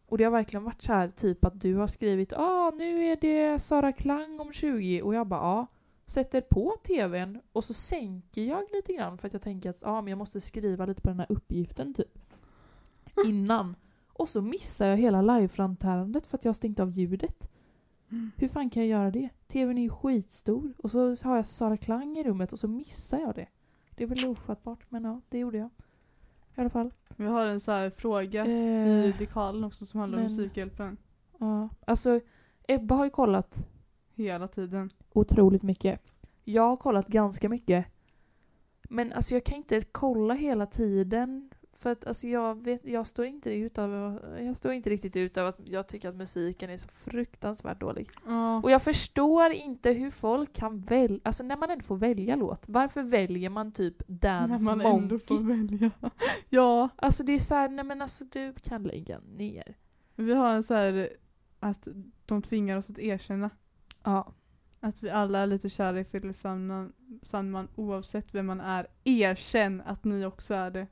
Och det har verkligen varit så här typ att du har skrivit ah nu är det Sara Klang om 20 och jag bara ja. Sätter på tvn och så sänker jag lite grann för att jag tänker att ah, men jag måste skriva lite på den här uppgiften typ. Innan. Och så missar jag hela liveframträdandet för att jag har stängt av ljudet. Hur fan kan jag göra det? TVn är ju skitstor och så har jag Sara Klang i rummet och så missar jag det. Det är väl ofattbart men ja, det gjorde jag. I alla fall. Vi har en så här fråga Eh, i dekalen också som handlar om men- Musikhjälpen. ja. Alltså, Ebba har ju kollat Hela tiden. otroligt mycket. Jag har kollat ganska mycket. Men alltså jag kan inte kolla hela tiden. För att alltså jag, vet, jag, står inte ut av, jag står inte riktigt ut av att jag tycker att musiken är så fruktansvärt dålig. Ja. Och jag förstår inte hur folk kan välja, alltså när man ändå får välja låt, varför väljer man typ När Dance man ändå får Monkey? välja. ja. Alltså det är såhär, nej men alltså du kan lägga ner. Vi har en så här att de tvingar oss att erkänna Ja. att vi alla är lite kära i Philip Sandman, Sandman oavsett vem man är. Erkänn att ni också är det.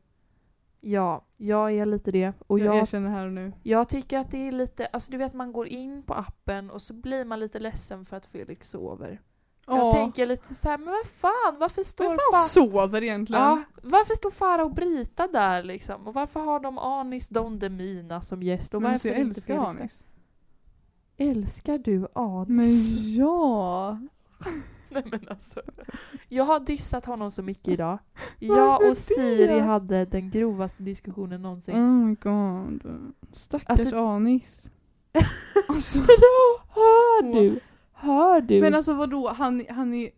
Ja, jag är lite det. Och jag jag, erkänner här och nu. jag tycker att det är lite, alltså du vet man går in på appen och så blir man lite ledsen för att Felix sover. Jag Ja. tänker lite så här, men vad fan, varför står Vem Fa- fan sover egentligen? Ja, varför står Farah och Brita där liksom? Och varför har de Anis Don Demina som gäst? Och Men varför jag älskar? Anis. Älskar du Anis? Men ja! Nej men alltså. Jag har dissat honom så mycket idag. Varför Jag det? och Siri hade den grovaste diskussionen någonsin. Oh my god. Stackars Alltså- Anis. alltså. Hör du? Hör du? Men alltså vadå, han, han är...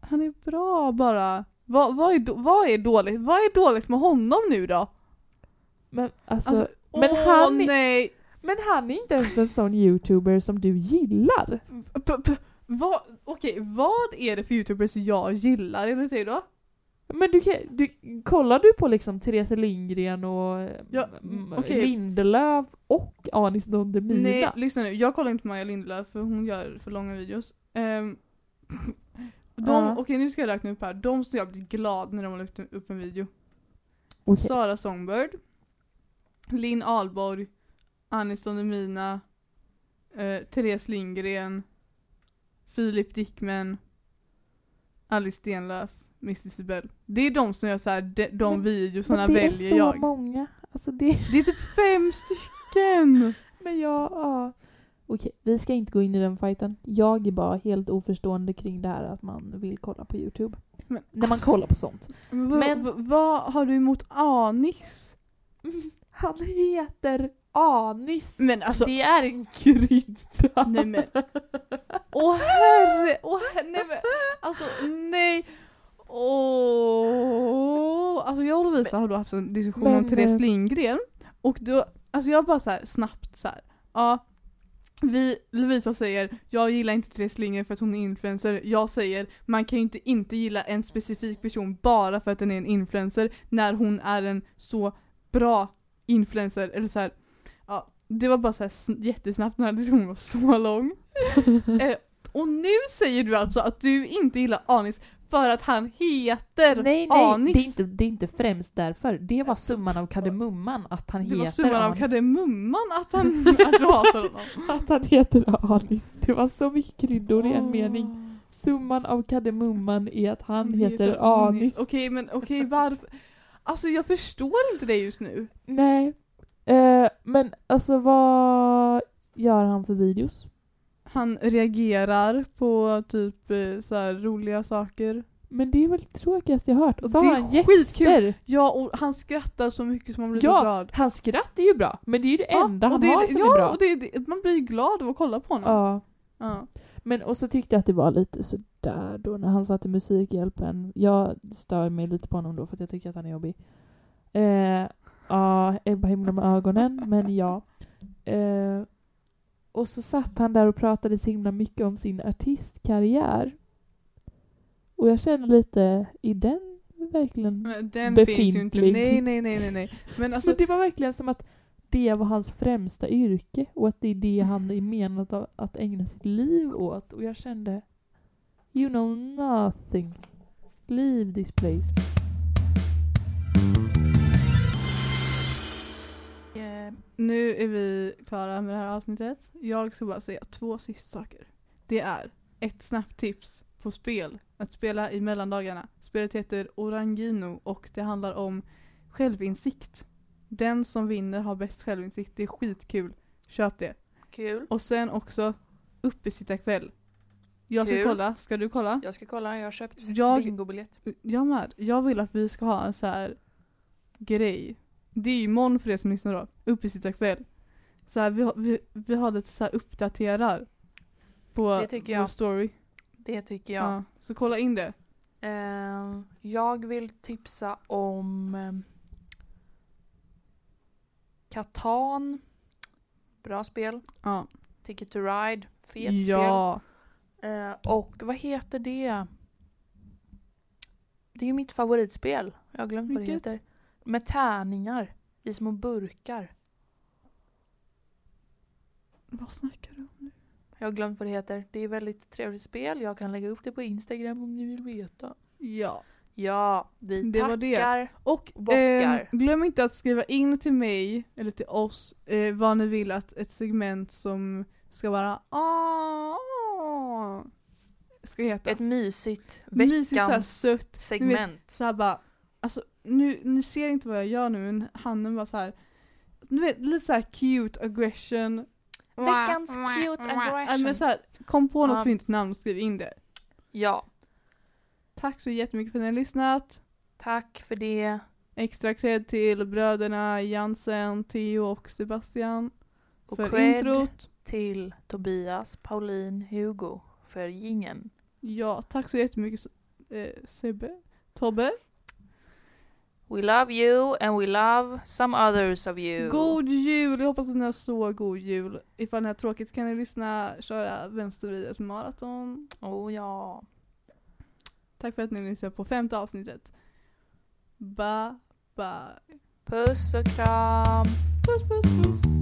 Han är bra bara. Vad, vad, är, då- vad är dåligt? Vad är dåligt med honom nu då? men, alltså, Alltså, men åh han är- nej! men han är inte ens en sån youtuber som du gillar. P- p- vad, okej, vad är det för youtubers jag gillar enligt dig då? Men du, kan- du kollar du på liksom Therese Lindgren och Ja, mm, okej. Lindelöf och Anis Don Demina? Nej, lyssna nu. Jag kollar inte på Maja Lindelöf för hon gör för långa videos. Um, de, Ja. Okej nu ska jag räkna upp här. De som jag blir glad när de har lagt upp en video. Okej. Sara Songbird, Linn Ahlborg, Anis Don Demina, eh, Therese Lindgren, Filip Dickman, Alice Stenlöf, Miss Isabel. Det är de som gör så här, de, de Men- videosarna Men det är väljer så jag. många. Alltså det, Det är typ fem stycken! men jag, ja. Okej, vi ska inte gå in i den fighten. Jag är bara helt oförstående kring det här att man vill kolla på Youtube. Men, När man kollar på sånt. Men, Men- vad har du emot Anis? Han heter Anis. Men alltså, det är en krydda. nej men. Åh herre, åh herre, nej men. Alltså nej. Åh. Alltså jag och Lovisa har då haft en diskussion om Therese Lindgren. Och då, alltså jag bara så här snabbt så här. Ja. Vi, Lovisa säger, jag gillar inte Therese Lindgren för att hon är influencer. Jag säger, man kan ju inte inte gilla en specifik person bara för att den är en influencer när hon är en så bra influencer. Eller så här. Det var bara så här sn- jättesnabbt, den här diskussionen var så lång. eh, och nu säger du alltså att du inte gillar Anis för att han heter Nej, nej, Anis. det är, inte, det är inte främst därför. Det var summan av kardemumman att han det heter var summan av Anis. kardemumman att han att du hatar honom. Att han heter Anis. Det var så mycket kryddor i en Åh. mening. Summan av kardemumman är att han heter Anis. Okej men okej varför? Alltså jag förstår inte det just nu. Nej. Eh, men alltså vad gör han för videos? Han reagerar på typ eh, så här roliga saker. Men det är väl det tråkigaste jag hört. Och så Det har han skitkul. gäster. Ja och han skrattar så mycket som man blir så Ja, glad. hans skratt är ju bra. Men det är ju det enda och han det har som ja, är bra. och det är det, man blir glad av att kolla på honom. Ja. Ja. Men och så tyckte jag att det var lite sådär då när han satte Musikhjälpen. Jag stör mig lite på honom då för att jag tycker att han är jobbig. Eh, ja, Ebba himla med ögonen, men ja. Eh, och så satt han där och pratade så himla mycket om sin artistkarriär. Och jag känner lite, i den verkligen... Men den finns ju inte. Befintlig. Nej nej nej nej nej. Men alltså Men det var verkligen som att det var hans främsta yrke och att det är det han är menat att, att ägna sitt liv åt. Och jag kände You know nothing. Leave this place. Nu är vi klara med det här avsnittet. Jag ska bara säga två sista saker. Det är ett snabbt tips på spel att spela i mellandagarna. Spelet heter Orangino och det handlar om självinsikt. Den som vinner har bäst självinsikt. Det är skitkul. Köp det. Kul. Och sen också uppesittarkväll. Jag ska Kul. kolla. Ska du kolla? Jag ska kolla, jag har köpt Jag- bingobiljett. Jag med. Jag vill att vi ska ha en så här grej. Det är ju imorgon för er som lyssnar då. Uppesittarkväll. Så här, vi, har, vi, vi har lite så här uppdaterar. På Det tycker vår jag. story. Det tycker Ja. jag. Så kolla in det. Eh, jag vill tipsa om eh, Catan. Bra spel. Ja. Ticket to Ride. Fet spel. ja. Eh, och vad heter det? Det är ju mitt favoritspel. Jag har glömt vad det Vilket? heter. Med tärningar i små burkar. Vad snackar du om nu? Jag har glömt vad det heter. Det är väldigt trevligt spel. Jag kan lägga upp det på Instagram om ni vill veta. Ja. Ja, vi Det var det. tackar. Och Bockar. eh, glöm inte att skriva in till mig, eller till oss, eh, vad ni vill att ett segment som ska vara ah, ska heta. Ett mysigt Mysigt, så här veckans sött, segment. så här bara, alltså nu, ni ser inte vad jag gör nu men handen var så här. Du vet lite såhär cute aggression. Veckans cute aggression. men så här, kom på något fint namn och skriv in det. Ja, Tack så jättemycket för att ni har lyssnat. tack för det. Extra cred till bröderna Jansen, Theo och Sebastian Och för cred introt. till Tobias, Pauline, Hugo för gingen. Ja, tack så jättemycket eh, Sebbe. Tobbe. We love you and we love some others of you. God jul! Jag hoppas att ni har så god jul. Ifall ni har tråkigt kan ni lyssna, köra vänstervridet maraton. Oh ja. Tack för att ni lyssnade på femte avsnittet. Bye bye. Puss och kram. Puss puss puss.